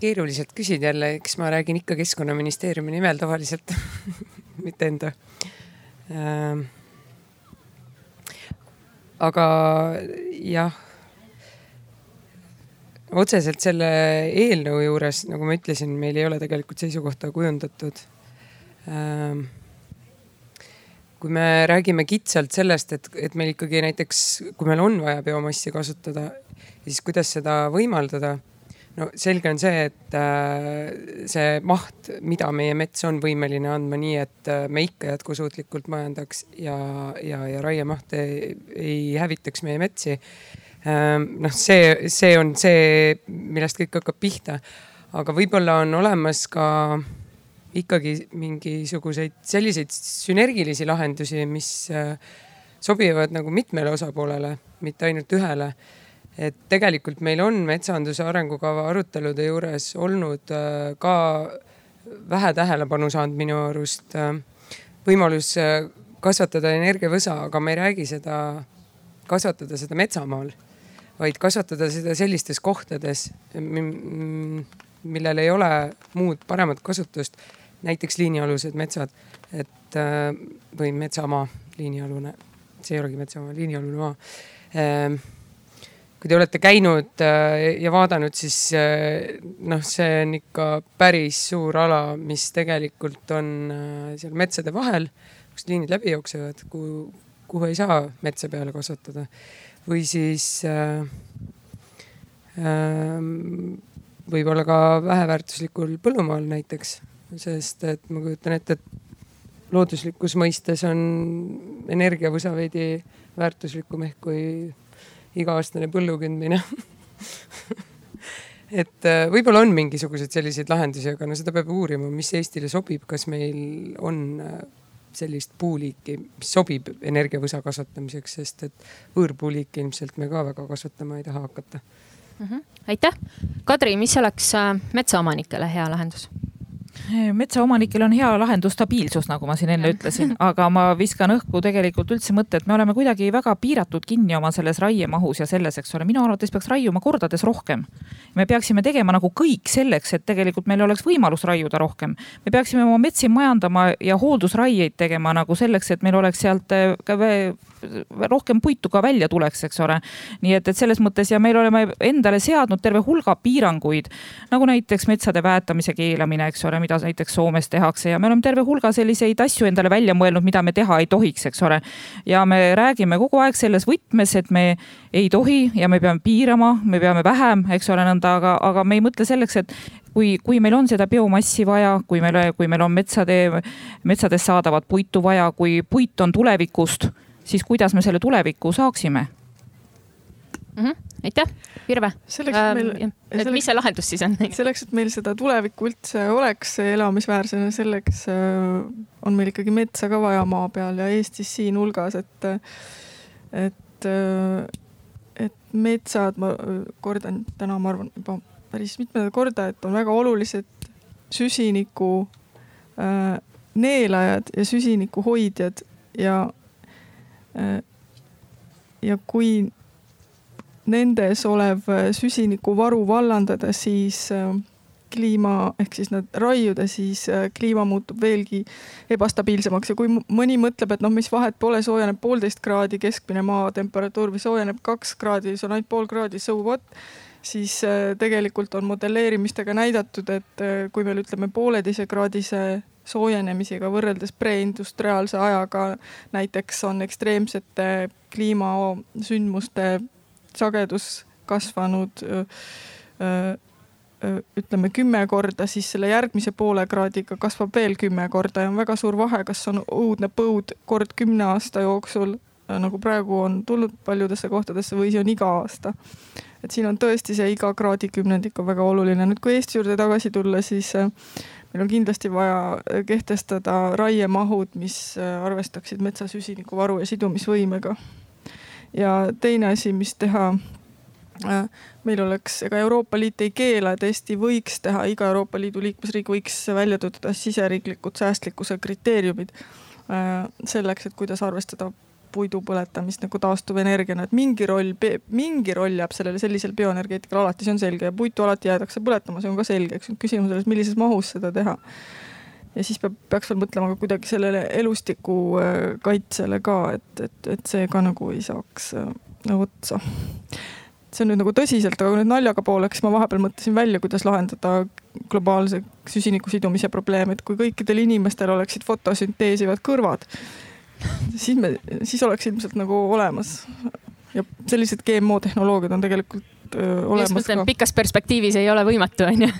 keeruliselt küsid jälle, eks ma räägin ikka keskkonnaministeeriumi nimel tavaliselt mitte enda ähm.. Aga jah otseselt selle eelnõu juures, nagu ma ütlesin, meil ei ole tegelikult seisukohta kujundatud ähm,. kui me räägime kitsalt sellest, et, et meil ikkagi näiteks, kui meil on vaja biomassi kasutada, siis kuidas seda võimaldada no selge on see, et äh, see maht, mida meie mets on võimeline andma nii, et äh, me ikka jätkusuutlikult majandaks ja, ja, ja raiemaht ei, ei hävitaks meie metsi. Ähm, noh, see, see on see, millest kõik hakkab pihta. aga võib-olla on olemas ka ikkagi mingisuguseid selliseid sünergilisi lahendusi, mis äh, sobivad nagu mitmele osapoolele, mitte ainult ühele et tegelikult meil on metsanduse arengukava arutelude juures olnud äh, ka vähe tähelepanu saanud minu arust äh, võimalus äh, kasvatada energiavõsa, aga me ei räägi seda, kasvatada seda metsamaal, vaid kasvatada seda sellistes kohtades, millel ei ole muud paremat kasutust. näiteks liinialused metsad, et või metsamaa, liinialune, see ei olegi metsamaa, liinialune maa kui te olete käinud äh, ja vaadanud, siis äh, noh, see on ikka päris suur ala, mis tegelikult on äh, seal metsade vahel, kust liinid läbi jooksevad, kuhu, kuhu ei saa metsa peale kasvatada. või siis äh, äh, võib-olla ka väheväärtuslikul põllumaal näiteks, sest et ma kujutan ette, et looduslikus mõistes on energiavõsa veidi väärtuslikum ehk kui iga-aastane põllu kündmine et äh, võib-olla on mingisuguseid selliseid lahendusi, aga no seda peab uurima, mis Eestile sobib, kas meil on äh, sellist puuliiki, mis sobib energiavõsa kasvatamiseks, sest et võõrpuuliiki ilmselt me ka väga kasvatama ei taha hakata mm. -hmm. aitäh, Kadri, mis oleks äh, metsaomanikele hea lahendus? Metsaomanikel on hea lahendus stabiilsus, nagu ma siin enne ütlesin, aga ma viskan õhku tegelikult üldse mõtte, et me oleme kuidagi väga piiratud kinni oma selles raiemahus ja selles, eks ole, minu arvates peaks raiuma kordades rohkem. me peaksime tegema nagu kõik selleks, et tegelikult meil oleks võimalus raiuda rohkem. me peaksime oma metsi majandama ja hooldusraieid tegema nagu selleks, et meil oleks sealt äh, rohkem puitu ka välja tuleks, eks ole. nii et, et selles mõttes ja meil oleme endale seadnud terve hulga piiranguid, nagu näiteks metsade väetamise keelamine, eks ole, mida näiteks Soomes tehakse ja me oleme terve hulga selliseid asju endale välja mõelnud, mida me teha ei tohiks, eks ole. ja me räägime kogu aeg selles võtmes, et me ei tohi ja me peame piirama, me peame vähem, eks ole, nõnda, aga, aga me ei mõtle selleks, et kui, kui meil on seda biomassi vaja, kui meil, kui meil on metsade, metsadest saadavat puitu vaja, kui puit on tulevikust siis kuidas me selle tuleviku saaksime mm? -hmm. aitäh, Virve. selleks, et meil ähm,. et mis see lahendus siis on? selleks, et meil seda tulevikku üldse oleks elamisväärsena, selleks äh, on meil ikkagi metsa ka vaja maa peal ja Eestis siinhulgas, et, et, äh, et metsad, ma kordan täna, ma arvan juba päris mitmendat korda, et on väga olulised süsiniku äh, neelajad ja süsiniku hoidjad ja ja kui nendes olev äh, süsinikuvaru vallandada, siis äh, kliima ehk siis nad raiuda, siis kliima muutub veelgi ebastabiilsemaks. Ja kui mõni mõtleb, et noh, mis vahet pole, soojeneb poolteist kraadi keskmine maatemperatuur või soojeneb kaks kraadi, see on ainult pool kraadi, so what, siis tegelikult on modelleerimistega näidatud, et kui meil ütleme pooleteise kraadise soojenemisega võrreldes preindustriaalse ajaga näiteks on ekstreemsete kliimasündmuste sagedus kasvanud ütleme kümme korda, siis selle järgmise poole kraadiga kasvab veel kümme korda ja on väga suur vahe, kas on õudne põud kord kümne aasta jooksul, nagu praegu on tulnud paljudesse kohtadesse või see on iga aasta. et siin on tõesti see iga kraadikümnendik on väga oluline. nüüd, kui Eesti juurde tagasi tulla, siis meil on kindlasti vaja kehtestada raiemahud, mis arvestaksid metsa süsinikuvaru ja sidumisvõimega. Ja teine asi, mis teha äh, meil oleks, ega Euroopa Liit ei keela, et Eesti võiks teha, iga Euroopa Liidu liikmesriik võiks välja töötada siseriiklikud säästlikkuse kriteeriumid selleks, et kuidas arvestada puidu põletamist nagu taastuvenergiana, et mingi roll, mingi roll jääb sellele sellisel bioenergeetikal alati, see on selge ja puitu alati jäädakse põletama, see on ka selge, eks küsimus selles, millises mahus seda teha. Ja siis peab, peaks veel mõtlema ka kuidagi sellele elustiku äh, kaitsele ka, et, et, et see ka nagu ei saaks äh, otsa see on nüüd nagu tõsiselt, aga nüüd naljaga pooleks, ma vahepeal mõtlesin välja, kuidas lahendada globaalse süsiniku sidumise probleem, et kui kõikidel inimestel oleksid fotosünteesivad kõrvad siis me, siis oleks ilmselt nagu olemas. ja sellised GMO tehnoloogiad on tegelikult öö, olemas ka. pikas perspektiivis ei ole võimatu, on ju.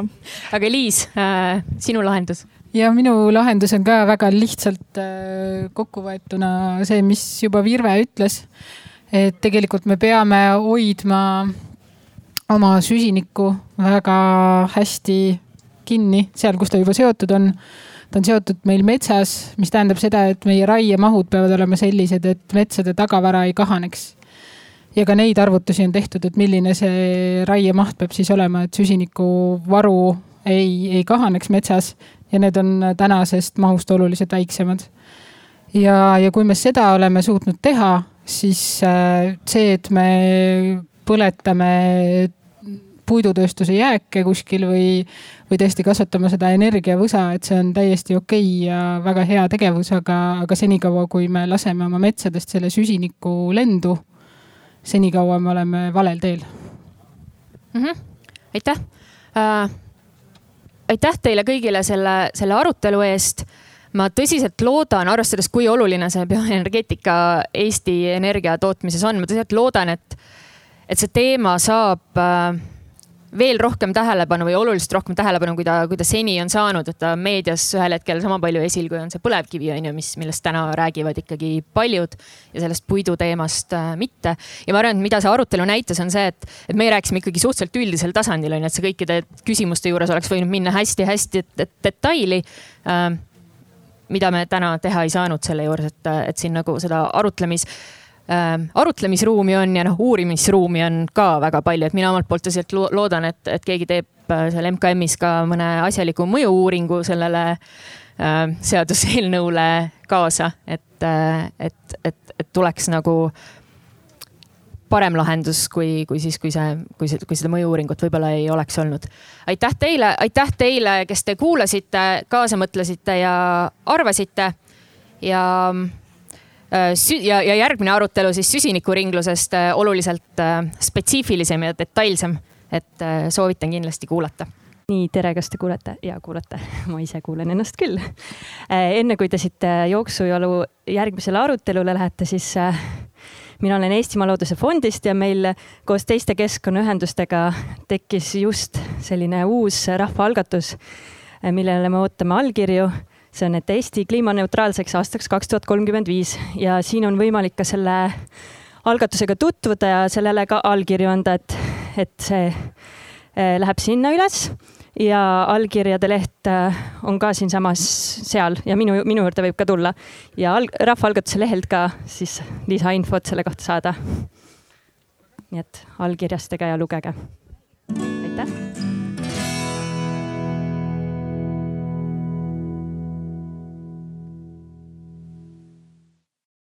aga Liis äh,, sinu lahendus? ja minu lahendus on ka väga lihtsalt äh, kokkuvõetuna see, mis juba Virve ütles. et tegelikult me peame hoidma oma süsinikku väga hästi kinni seal, kus ta juba seotud on ta on seotud meil metsas, mis tähendab seda, et meie raiemahud peavad olema sellised, et metsade tagavara ei kahaneks. Ja ka neid arvutusi on tehtud, et milline see raiemaht peab siis olema, et süsinikuvaru ei, ei kahaneks metsas ja need on tänasest mahust oluliselt väiksemad. ja, ja kui me seda oleme suutnud teha, siis äh, see, et me põletame puidutööstuse jääke kuskil või, või tõesti kasvatama seda energiavõsa, et see on täiesti okei okay ja väga hea tegevus, aga, aga senikaua, kui me laseme oma metsadest selle süsiniku lendu, senikaua me oleme valel teel mm. -hmm. aitäh äh,. aitäh teile kõigile selle, selle arutelu eest ma tõsiselt loodan, arvestades, kui oluline see bioenergeetika Eesti energia tootmises on, ma tõsiselt loodan, et, et see teema saab äh, veel rohkem tähelepanu või oluliselt rohkem tähelepanu, kui ta, kui ta seni on saanud, et ta meedias ühel hetkel sama palju esil, kui on see põlevkivi on ju, mis, millest täna räägivad ikkagi paljud ja sellest puidu teemast äh, mitte. ja ma arvan, et mida see arutelu näitas, on see, et, et meie rääkisime ikkagi suhteliselt üldisel tasandil on ju, et see kõikide küsimuste juures oleks võinud minna hästi-hästi detaili äh, mida me täna teha ei saanud selle juures, et, et siin nagu seda arutlemis arutlemisruumi on ja noh, uurimisruumi on ka väga palju, et mina omalt poolt tõsiselt loodan, et, et keegi teeb äh, seal MKM-is ka mõne asjaliku mõju-uuringu sellele äh, seaduseelnõule kaasa, et äh,, et, et, et tuleks nagu parem lahendus, kui, kui siis, kui see, kui see, kui seda mõju-uuringut võib-olla ei oleks olnud. aitäh teile, aitäh teile, kes te kuulasite, kaasa mõtlesite ja arvasite ja ja, ja järgmine arutelu siis süsinikuringlusest äh, oluliselt äh, spetsiifilisem ja detailsem. et soovitan kindlasti kuulata nii, tere, kas te kuulete? ja kuulete, ma ise kuulen ennast küll. enne kui te siit jooksujalu järgmisele arutelule lähete, siis mina olen Eestimaa Looduse Fondist ja meil koos teiste keskkonnaühendustega tekkis just selline uus rahvaalgatus, millele me ootame allkirju see on, et Eesti kliimaneutraalseks aastaks kaks tuhat kolmkümmend viis ja siin on võimalik ka selle algatusega tutvuda ja sellele ka allkirju anda, et, et see eh, läheb sinna üles ja allkirjade leht eh, on ka siinsamas seal ja minu, minu juurde võib ka tulla ja alg-, rahvaalgatuse lehelt ka siis lisainfot selle kohta saada. nii et allkirjastage ja lugege. aitäh